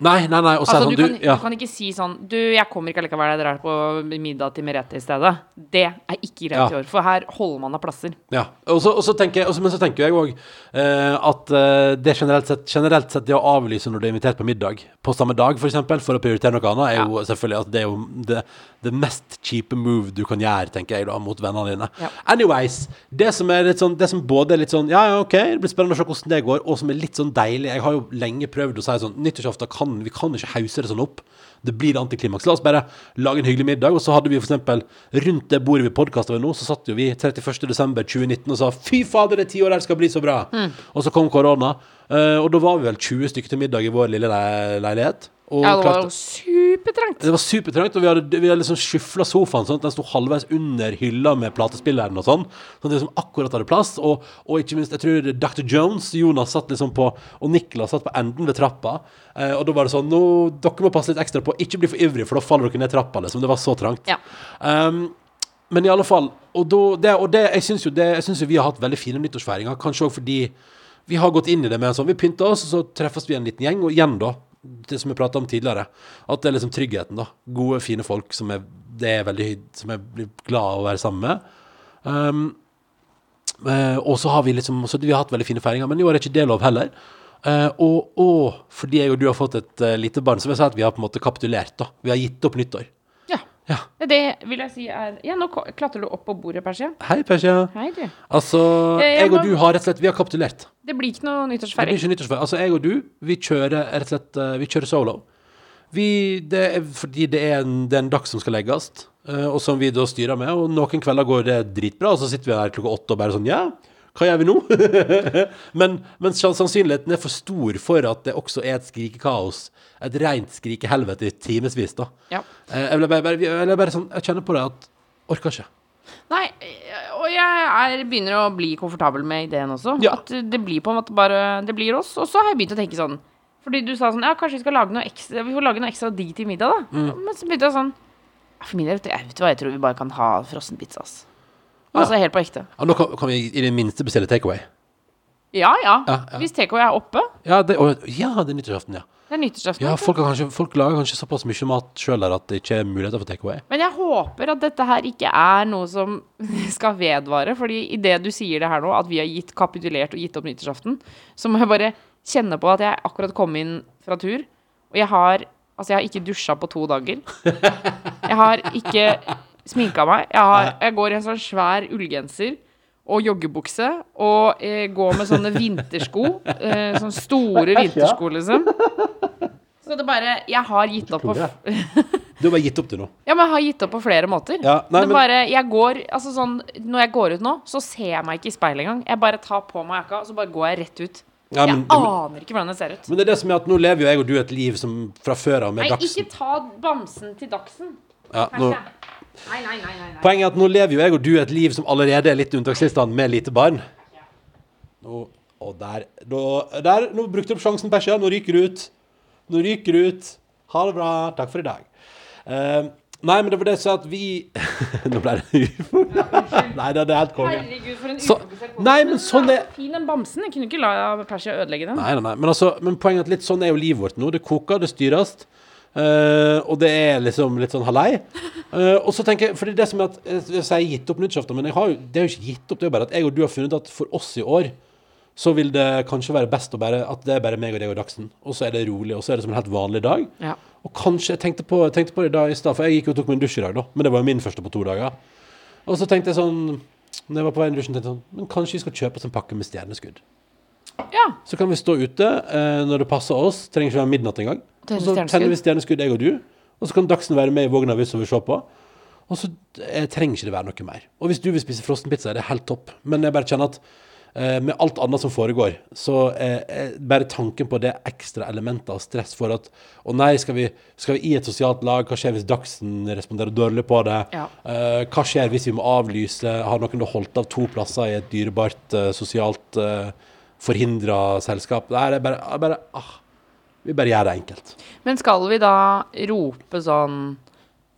Nei, nei, nei. Altså, sånn, du, kan, ja. du kan ikke si sånn Du, jeg kommer ikke allikevel, jeg drar på middag til Merete i stedet. Det er ikke greit Ja. i år, for her holder man av plasser. Ja, og så, tenker jeg, og så- men så tenker jeg òg at eh, det generelt sett, generelt sett det å avlyse når du er invitert på middag på samme dag, f.eks., for, eksempel, for å prioritere noe annet, er jo selvfølgelig at det er jo det, det mest kjipe move du kan gjøre, tenker jeg, da, mot vennene dine. Anyways, det som er litt sånn Det som både er litt sånn Ja, ja, OK, det blir spennende å se hvordan det går, og som er litt sånn deilig Jeg har jo lenge prøvd å si sånn Nyttårsaften kan Vi kan ikke hause det sånn opp. Det blir antiklimaks. La oss bare lage en hyggelig middag. Og så hadde vi for eksempel rundt det bordet vi podkasta ved nå, så satt jo vi 31.12.2019 og sa fy fader, det tiåret her skal bli så bra. Og så kom korona, eh, og da var vi vel 20 stykker til middag i vår lille leilighet. Og Ja, det var klarte- supertrangt. det var supertrangt, og vi hadde, vi hadde liksom skyfla sofaen sånn at den sto halvveis under hylla med platespilleren og sånn. Sånn at det liksom akkurat hadde plass. Og, og ikke minst, jeg tror Dr. Jones, Jonas, satt liksom på Og Niklas satt på enden ved trappa. Eh, og da var det sånn Nå, dere må passe litt ekstra på, ikke bli for ivrig, for da faller dere ned trappa, liksom. Det var så trangt. Ja. Um, men i alle fall Og, då, det, og det, jeg syns jo, jo vi har hatt veldig fine nyttårsfeiringer. Kanskje òg fordi vi har gått inn i det med en sånn Vi pynter oss, og så treffes vi en liten gjeng. Og igjen, da, det som vi prata om tidligere, at det er liksom tryggheten, da. Gode, fine folk som er, det er veldig, som jeg blir glad av å være sammen med. Um, og så har vi liksom Vi har hatt veldig fine feiringer, men i år er ikke det lov heller. Uh, og, og fordi jeg og du har fått et uh, lite barn, så vil jeg si at vi har på en måte kapitulert. da Vi har gitt opp nyttår. Ja. Det vil jeg si er Ja, nå klatrer du opp på bordet, Persia. Hei, Persia. Hei, du. Altså, Eh, jeg jeg og du har rett og slett Vi har kapitulert. Det blir ikke noe Det blir ikke nyttårsfeiring. Altså, jeg og du, vi kjører rett og slett eh, Vi kjører solo. Vi, det er fordi det er en, det er en dag som skal legges, eh, og som vi da styrer med. Og noen kvelder går det dritbra, og så sitter vi her klokka åtte og bare sånn Ja, Hva gjør vi nå? men, men sannsynligheten er for stor for at det også er et skrikekaos. Et rent skrikehelvete i timevis, da. Ja. Eh, Jeg, bare, bare, jeg, bare sånn, jeg kjenner på det at Orker ikke. Nei, og jeg er, begynner å bli komfortabel med ideen også. Ja. At det blir på en måte bare Det blir oss. Og så har jeg begynt å tenke sånn Fordi du sa sånn Ja, kanskje vi skal lage noe ekstra Vi får lage noe ekstra digg til middag, da. Mm. Men så begynte jeg sånn For min del, vet du, jeg vet hva, jeg tror vi bare kan ha frossenpizza, ass. Altså helt på ekte. Ja, nå kan, kan vi i det minste bestille takeaway. Ja, ja. Ja, ja. Hvis takeaway er oppe. Ja, det, å, ja, det er nyttårsaften, ja. Det er nyttårsaften. Ja, folk, har kanskje, folk lager kanskje såpass mye mat sjøl der at det ikke er muligheter for takeaway. Men jeg håper at dette her ikke er noe som skal vedvare. Fordi idet du sier det her nå, at vi har gitt kapitulert og gitt opp nyttårsaften, så må jeg bare kjenne på at jeg akkurat kom inn fra tur, og jeg har Altså, jeg har ikke dusja på to dager. Jeg har ikke sminka meg. Jeg, har, jeg går i en sånn svær ullgenser og joggebukse og eh, går med sånne vintersko. Eh, sånne store vintersko, liksom. Så det bare Jeg har gitt opp på Du har bare gitt opp det nå. ja, men jeg har gitt opp på flere måter. Ja, nei, det men- bare, jeg går, altså sånn, Når jeg går ut nå, så ser jeg meg ikke i speilet engang. Jeg bare tar på meg jakka, og så bare går jeg rett ut. Ja, men, jeg aner ikke hvordan jeg ser ut. men det er det som er at nå lever jo jeg og du et liv som fra før av med Nei, Dagsen. ikke ta bamsen til Dagsen. Ja, nå. Nei, nei, nei, nei, nei. poenget er at nå lever jo jeg og du et liv som allerede er litt unntakstilstand med lite barn. Nå, og der, nå, der Nå brukte du opp sjansen, Persia Nå ryker du ut. Nå ryker du ut. Ha det bra. Takk for i dag. Uh, nei, men det var det så at vi Nå ble det ufo. Nei, det er helt konge. Herregud, for en Så- nei, men sånn er- Fin den bamsen. Jeg kunne ikke la Persia ødelegge den. Nei, nei, nei. Men, altså, men poenget er at litt sånn er jo livet vårt nå. Det koker, det styres. Eh, og det er liksom litt sånn halei. Uh, og så tenker jeg, for det som er at eh, Jeg sier gitt opp nyttårsaften, men har det er jo ikke gitt opp. Det er jo bare at jeg og du har funnet at for oss i år så vil det kanskje være best å bare, at det er bare meg og deg og Dagsen. Og så er det rolig, og så er det som en helt vanlig dag. Ja. Og kanskje, jeg tenkte på, jeg tenkte på det da i stad, for jeg gikk jo og tok meg en dusj i dag, da. Men det var jo min første på to dager. Og så tenkte jeg sånn Når jeg var på vei inn i dusjen, tenkte jeg sånn Men kanskje vi skal kjøpe oss en pakke med stjerneskudd. Ja. Så kan vi stå ute eh, når det passer oss. Trenger ikke være midnatt engang. Og så tenner vi stjerneskudd, jeg og du. Og så kan Dagsen være med i vogna hvis hun vil se på. Og så eh, trenger ikke det være noe mer. Og hvis du vil spise frossenpizza, er det helt topp. Men jeg bare kjenner at eh, med alt annet som foregår, så eh, eh, bare tanken på det ekstra elementet av stress for at Å nei, skal vi, skal vi i et sosialt lag? Hva skjer hvis Dagsen responderer dårlig på det? Ja. Eh, hva skjer hvis vi må avlyse? Har noen holdt av to plasser i et dyrebart eh, sosialt uh, forhindra selskap? Det er bare, bare ah, Vi bare gjør det enkelt. Men skal vi da rope sånn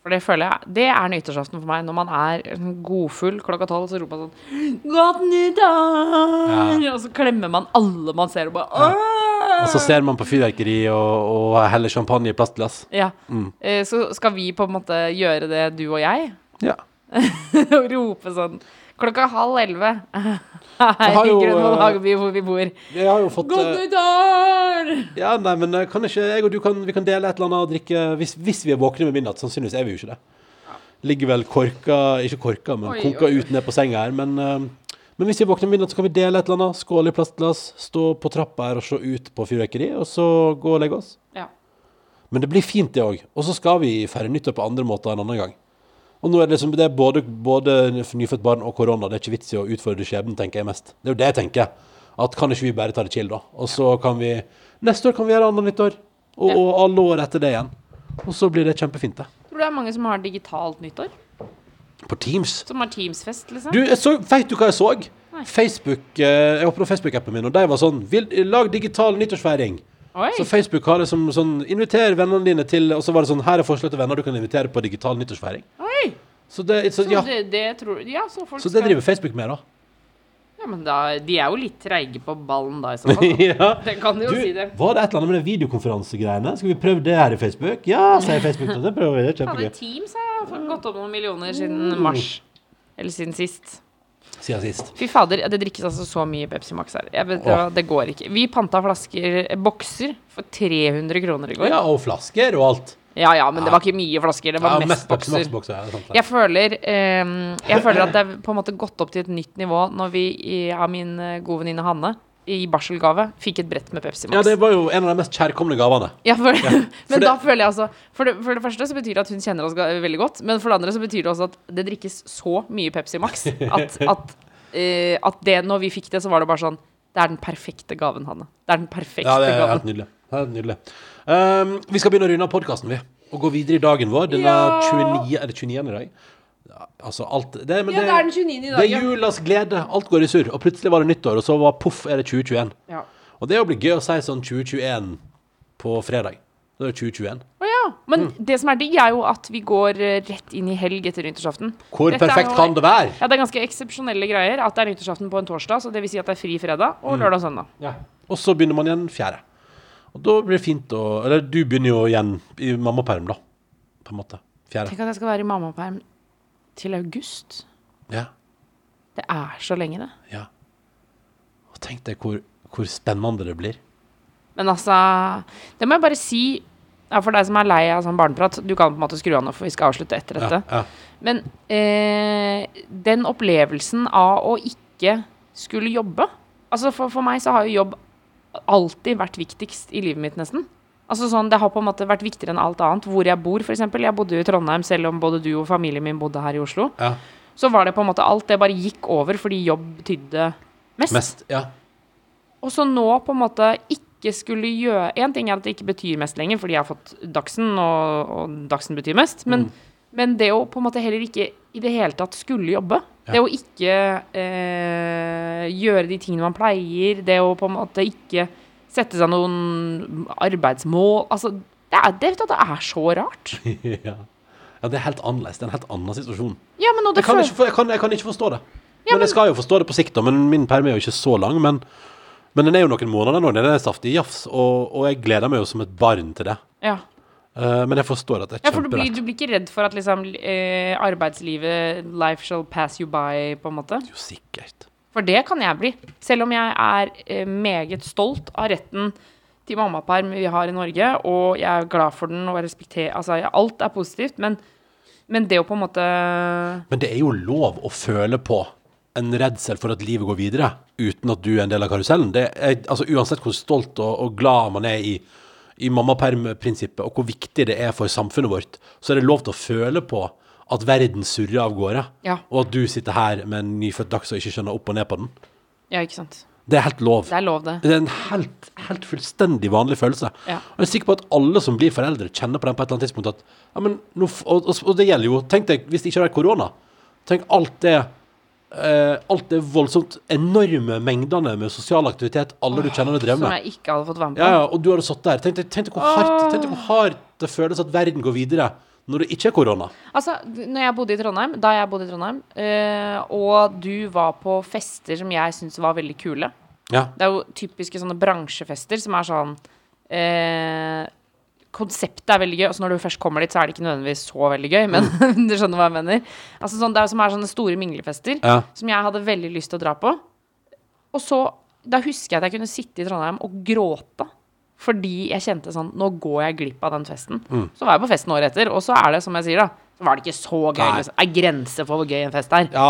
For det føler jeg Det er nyttårsaften for meg. Når man er godfull klokka tolv, så roper man sånn Godt nyttår! Og så klemmer man alle man ser, og bare «Åh!» Og så ser man på fyrverkeri og, og heller champagne i plastglass. Ja. Mm. Eh, Så skal vi på en måte gjøre det, du og jeg? Ja. Og rope sånn klokka halv elleve her i Grønvoll hvor vi bor. Jeg har jo fått Godt eh, nyttår! Ja, nei, men eh, kan ikke jeg og du kan, vi kan dele et eller annet og drikke hvis, hvis vi er våkne med midnatt. Sannsynligvis er vi jo ikke det. Ligger vel korka Ikke korka, men Oi, konka oi, ut ned på senga her. Men, eh, men hvis vi er våkne med midnatt, så kan vi dele et eller annet. Skåle i plastglass, stå på trappa her og se ut på fyrverkeri, og så gå og legge oss. Ja. Men det blir fint, det òg. Og så skal vi feire nyttår på andre måter en annen gang. Og nå er det liksom det er både, både nyfødt barn og korona. Det er ikke vits i å utfordre skjebnen, tenker jeg mest. Det er jo det jeg tenker. At kan ikke vi bare ta det chill, da? Og så kan vi Neste år kan vi gjøre annet nyttår. Og, og alle år etter det igjen. Og så blir det kjempefint, det. Tror du det er mange som har digitalt nyttår? På Teams. Som har Teams-fest, liksom? Du, så, vet du hva jeg så? Nei. Facebook, eh, Jeg åpna Facebook-appen min, og de var sånn Lag digital nyttårsfeiring. Oi. Så Facebook har det som sånn Inviter vennene dine til Og så var det sånn Her er forslag til venner du kan invitere på digital nyttårsfeiring. Oi. Så det, så, Så det, det tror Ja, så folk så det skal driver Facebook med, da. Ja, men da De er jo litt treige på ballen da, i så fall. ja. Det kan jo Du, si det. var det et eller annet med det videokonferansegreiene? Skal vi prøve det her i Facebook? Ja, sier Facebook. Det prøver vi. Det er kjempegøy. Ja, Teams har gått opp noen millioner siden mars. Eller siden sist. Siden sist. Fy fader, det drikkes altså så mye Pepsi Max her. Jeg vet, hva, det går ikke. Vi panta flasker, eh, bokser, for 300 kroner i går. Ja, og flasker og alt. Ja ja, men det var ikke mye flasker. Det var Ja, mest mest bokser. Max-bokser. Ja, sant det. Jeg føler, ehm, jeg føler at det er på en måte gått opp til et nytt nivå når vi i- av min eh, gode venninne Hanne i barselgave fikk et brett med Pepsi Max. Ja, det var jo en av de mest kjærkomne gavene. Ja, for, for men det- da føler jeg altså for det, for det første så betyr det at hun kjenner oss veldig godt. Men for det andre så betyr det også at det drikkes så mye Pepsi Max at, at uh, at det, når vi fikk det, så var det bare sånn Det er den perfekte gaven, Hanne. Det er den perfekte gaven. Ja, det er gaven. helt nydelig. Helt nydelig. Um, vi skal begynne å runde av podkasten, vi. Og gå videre i dagen vår. Den er 29 Er det 29 i dag? Ja, altså alt det, men Ja, det er den 29. i Det er julas glede. Alt går i surr. Og plutselig var det nyttår, og så var poff, er det 2021. Ja. Og det blir gøy å si sånn 2021 på fredag. Da er det 2021. Å ja. Men Mm. det som er digg, er jo at vi går eh, rett inn i helg etter nyttårsaften. Hvor Dette er perfekt jo- kan det være? Ja, det er ganske eksepsjonelle greier at det er nyttårsaften på en torsdag. Så det vil si at det er fri fredag og Mm. lørdag og søndag. Ja. Og så begynner man igjen fjerde. Og da blir det fint å Eller du begynner jo igjen i mammaperm, da. På en måte. Fjerde. Tenk at jeg skal være i mammaperm til august. Ja. Det er så lenge, det. ja. Og tenk deg hvor, hvor spennende det blir. Men altså Det må jeg bare si ja, for deg som er lei av sånn barneprat. Du kan på en måte skru av nå, for vi skal avslutte etter dette. Ja, ja. Men eh, den opplevelsen av å ikke skulle jobbe Altså for, for meg så har jo jobb alltid vært viktigst i livet mitt, nesten. Altså sånn, Det har på en måte vært viktigere enn alt annet. Hvor jeg bor, f.eks. Jeg bodde jo i Trondheim, selv om både du og familien min bodde her i Oslo. ja. Så var det på en måte alt det bare gikk over fordi jobb betydde mest. Mest. Ja. Og så nå på en måte ikke skulle gjøre En ting er at det ikke betyr mest lenger, fordi jeg har fått Dagsen, og, og Dagsen betyr mest. Men, Mm. men det å på en måte heller ikke i det hele tatt skulle jobbe. Ja. Det å ikke eh, gjøre de tingene man pleier. Det å på en måte ikke sette seg noen arbeidsmål. Altså, det er, det, det er så rart. ja. ja, det er helt annerledes. Det er en helt annen situasjon. Ja, men Jeg kan, ikke, jeg, kan, jeg kan ikke forstå det. Ja, men, jeg skal jo forstå det på sikt, da. Men min perm er jo ikke så lang. Men, men den er jo noen måneder nå. Den er saftig jafs. Og, og jeg gleder meg jo som et barn til det. ja. Uh, men jeg forstår at det er Ja, for du blir, du blir ikke redd for at liksom eh, arbeidslivet Life shall pass you by, på en måte? Jo, sikkert. For det kan jeg bli. Selv om jeg er eh, meget stolt av retten til mammaperm vi har i Norge, og jeg er glad for den og respekterer Altså, alt er positivt, men, men det å på en måte Men det er jo lov å føle på en redsel for at livet går videre uten at du er en del av karusellen. Er, altså Uansett hvor stolt og, og glad man er i, i mammapermprinsippet, og hvor viktig det er for samfunnet vårt, så er det lov til å føle på at verden surrer av gårde, Ja. og at du sitter her med en nyfødt dags og ikke skjønner opp og ned på den. Ja, ikke sant. Det er helt lov. Det er lov, det. Det er en helt, helt fullstendig vanlig følelse. Ja. Og jeg er sikker på at alle som blir foreldre, kjenner på den på et eller annet tidspunkt at ja, men nå, f- og, og, og det gjelder jo Tenk deg, hvis det ikke hadde vært korona Tenk alt det eh, Alt det voldsomt enorme mengdene med sosial aktivitet alle du kjenner og drev Som med. jeg ikke hadde fått være med på. Ja, ja, og du hadde satt der. Tenk deg, tenk deg hvor hardt Tenk deg hvor hardt det føles at verden går videre når det ikke er korona. Altså, når jeg bodde i Trondheim, da jeg bodde i Trondheim, øh, og du var på fester som jeg syntes var veldig kule Ja. Det er jo typiske sånne bransjefester som er sånn øh, Konseptet er veldig gøy, og så når du først kommer dit, så er det ikke nødvendigvis så veldig gøy, men du skjønner hva jeg mener. Altså sånn, Det er, som er sånne store minglefester Ja. som jeg hadde veldig lyst til å dra på. Og så, da husker jeg at jeg kunne sitte i Trondheim og gråte. Fordi jeg kjente sånn Nå går jeg glipp av den festen. Så var jeg på festen året etter, og så er det som jeg sier, da. Så var det ikke så gøy. Det Liksom. Er grenser for hvor gøy en fest er. Ja.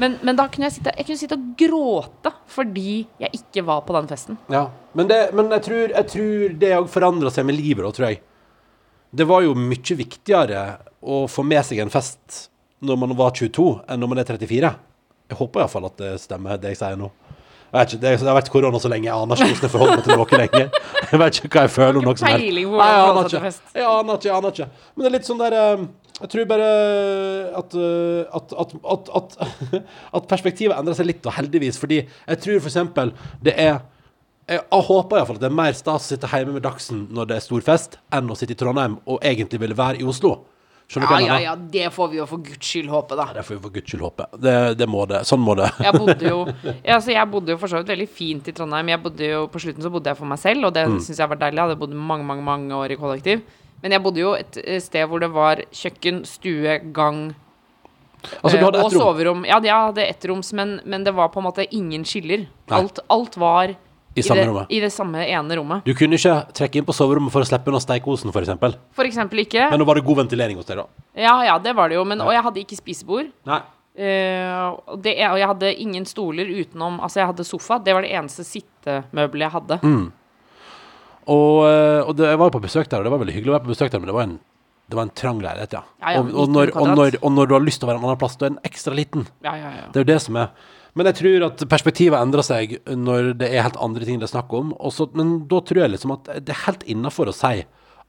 Men, men da kunne jeg sitte, jeg kunne sitte og gråte fordi jeg ikke var på den festen. Ja, men, det, men jeg, tror, jeg tror det òg forandra seg med livet, da, tror jeg. Det var jo mye viktigere å få med seg en fest når man var 22, enn når man er 34. Jeg håper iallfall at det stemmer, det jeg sier nå. Jeg vet ikke, det, det har vært korona så lenge, jeg aner ikke hvordan jeg forholder meg til noe lenger. Jeg vet ikke hva jeg føler om noe som helst. Jeg aner ikke. Jeg aner ikke, jeg aner ikke. Men det er litt sånn der eh, Jeg tror bare at, eh, at, at, at, at, at perspektivet endrer seg litt, og heldigvis. Fordi jeg tror eksempel det er jeg, jeg håper iallfall at det er mer stas å sitte hjemme med Dagsen når det er stor fest, enn å sitte i Trondheim og egentlig ville være i Oslo. Skjønner du Ja, jeg ja, mener? ja, det får vi jo for guds skyld håpe, da. Det får vi for guds skyld håpe. Det, det må det. Sånn må det. Jeg bodde jo ja, altså jeg bodde jo for så vidt veldig fint i Trondheim. Jeg bodde jo, På slutten så bodde jeg for meg selv, og det Mm. synes syns jeg var deilig. Jeg hadde bodd mange mange, mange år i kollektiv. Men jeg bodde jo et eh, sted hvor det var kjøkken, stue, gang Altså, du eh, hadde og ett rom. soverom. Ja, jeg hadde ettroms, men, men det var på en måte ingen skiller. Alt, alt var I samme det, rommet. i det samme ene rommet. Du kunne ikke trekke inn på soverommet for å slippe unna steikosen, f.eks. For eksempel ikke. Men nå var det god ventilering hos deg, da. Ja, ja, det var det jo. Men, og jeg hadde ikke spisebord. Nei. Uh, det, og jeg hadde ingen stoler utenom Altså, jeg hadde sofa. Det var det eneste sittemøbelet jeg hadde. Mm. Og, eh, og det, jeg var jo på besøk der, og det var veldig hyggelig å være på besøk der, men det var en, det var en trang leilighet, ja. Ja, ja, og, og, når, og, når, og når du har lyst til å være en annen plass, du er en ekstra liten. Ja, ja, ja. Det er jo det som er Men jeg tror at perspektivet endrer seg når det er helt andre ting det er snakk om. Også, men da tror jeg liksom at det er helt innafor å si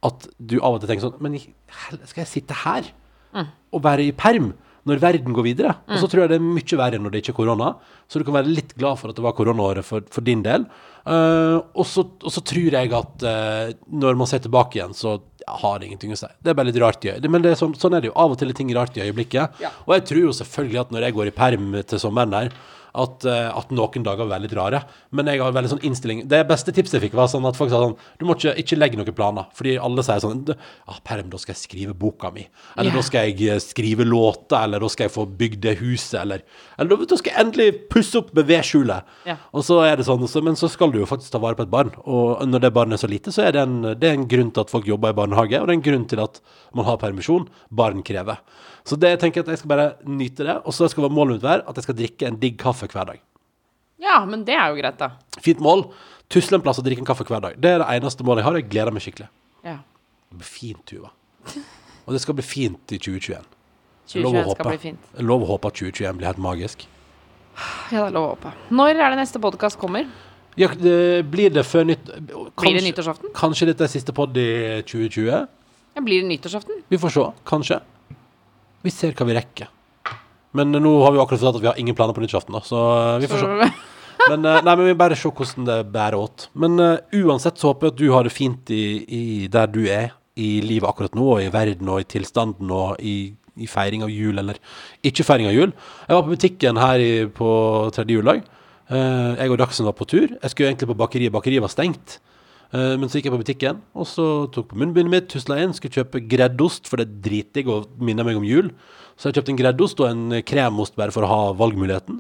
at du av og til tenker sånn Men skal jeg sitte her og være i perm når verden går videre? Og så tror jeg det er mye verre når det ikke er korona. Så du kan være litt glad for at det var koronaåret for, for din del. Uh, og, så, tror jeg at uh, når man ser tilbake igjen, så har ingenting å si. Det er bare litt rart i øyeblikket. Men det er sånn, sånn er det jo. Av og til er ting rart i øyeblikket. Og jeg tror jo selvfølgelig at når jeg går i perm til sommeren der, at, eh, at noen dager var veldig rare. Men jeg har veldig sånn innstilling Det beste tipset jeg fikk, var sånn at folk sa sånn Du må ikke, ikke legge noen planer. Fordi alle sier sånn ah, Perm, da skal jeg skrive boka mi. Eller yeah. da skal jeg eh, skrive låter. Eller da skal jeg få bygd det huset. Eller, eller da skal jeg endelig pusse opp med vedskjulet. Yeah. Og så er det sånn, så, men så skal du jo faktisk ta vare på et barn. Og når det barnet er så lite, så er det en, det er en grunn til at folk jobber i barnehage, og det er en grunn til at man har permisjon. Barn krever. Så det jeg tenker at jeg skal bare nyte det, og så skal målet mitt være at jeg skal drikke en digg kaffe hver dag. Ja, men det er jo greit, da. Fint mål. Tusle en plass og drikke en kaffe hver dag. Det er det eneste målet jeg har. Jeg gleder meg skikkelig. Ja. Det blir fint, Tuva. Og det skal bli fint i 2021. Jeg lover å 2021 skal bli fint. Lover å håpe at 2021 blir helt magisk. Ja, det er lov å håpe. Når er det neste podkast kommer? Ja, det, blir det før nytt... Blir det nyttårsaften? Kanskje dette er siste podd i 2020? Ja, blir det nyttårsaften? Vi får se. Kanskje. Vi ser hva vi rekker. Men nå har vi jo akkurat sagt at vi har ingen planer på nyttårsaften, da, så eh, vi får se. Men, eh, nei, men vi bare se hvordan det bærer åt. Men uh, uansett så håper jeg at du har det fint i, i der du er i livet akkurat nå, og i verden og i tilstanden og i, i feiring av jul eller ikke feiring av jul. Jeg var på butikken her i, på tredje juledag. Uh, jeg og Dagsen var på tur. Jeg skulle egentlig på bakeriet. Bakeriet var stengt. Eh, men så gikk jeg på butikken, og så tok på munnbindet mitt, tusla inn, skulle kjøpe greddost, for det er dritdigg og minner meg om jul. Så jeg kjøpte en greddost og en kremost bare for å ha valgmuligheten.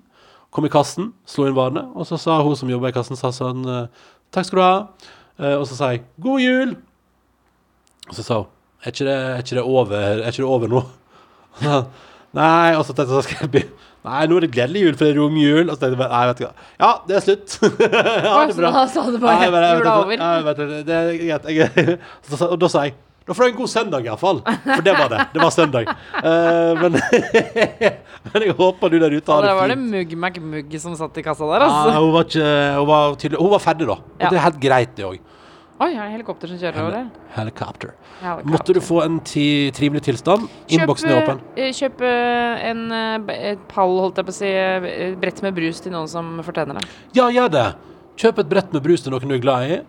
Kom i kassen, slo inn varene, og så sa hun som jobba i kassen, sa sånn eh, Takk skal du ha. Eh, og så sa jeg God jul! Og så sa hun Er ikke det, er ikke det, over, er ikke det over nå? Nei, og så tenkte jeg så skal jeg Nei, nå er det gledelig jul, for det er romjul. Og så tenkte jeg bare Nei, vet du hva. Ja, det er slutt. ha det bra. Da sa du bare Nei, jula over. Nei, vet du, det er greit. Jeg, så, sa- og da sa jeg da får du en god søndag, iallfall. For det var det. Det var søndag. Uh, men, men jeg håper du der ute har det Da det var det fint. Mugg McMugg som satt i kassa der, Ja, altså. hun, var ikke, hun, var tydelig, hun var ferdig, da. Og Ja. det er helt greit, det òg. Oi, er det helikopter som kjører over det? Helicopter. Helikopter. Måtte du få en ti, trivelig tilstand. Innboksen er åpen. eh, Kjøp en eh, et pall, holdt jeg på å si, eh, brett med brus til noen som fortjener det. Ja, gjør det. Kjøp et brett med brus til noen du er glad i,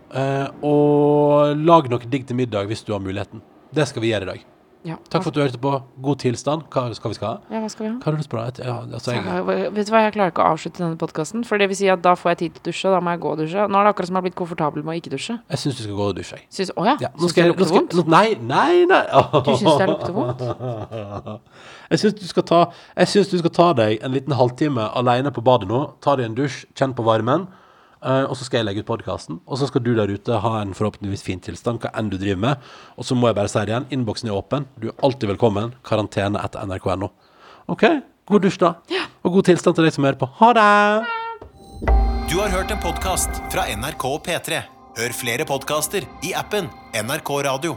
og lag noe digg til middag hvis du har muligheten. Det skal vi gjøre i dag. Ja. Takk for at du hørte på. God tilstand. Hva skal vi skal ha? Ja, hva skal vi ha? Hva har du lyst på? Ja, altså, jeg, vet du hva, jeg klarer ikke å avslutte denne podkasten. For det vil si at da får jeg tid til å dusje, og da må jeg gå og dusje. Nå er det akkurat som jeg har blitt komfortabel med å ikke dusje. jeg syns du skal gå og dusje. jeg. Syns, å ja? Ja, nå Syns skal det jeg, nå lukter vondt? nei, nei, nei. Du syns det lukter vondt? Jeg syns du, skal ta- jeg synes du skal ta deg en liten halvtime alene på badet nå. Ta deg en dusj, kjenn på varmen. Eh, og så skal jeg legge ut podkasten. Og så skal du der ute ha en forhåpentligvis fin tilstand, hva enn du driver med. Og så må jeg bare si det igjen, innboksen er åpen. Du er alltid velkommen. Karantene etter nrk.no. OK? God dusj, da. Og god tilstand til deg som hører på. Ha det! Du har hørt en podkast fra NRK P3. Hør flere podkaster i appen NRK Radio.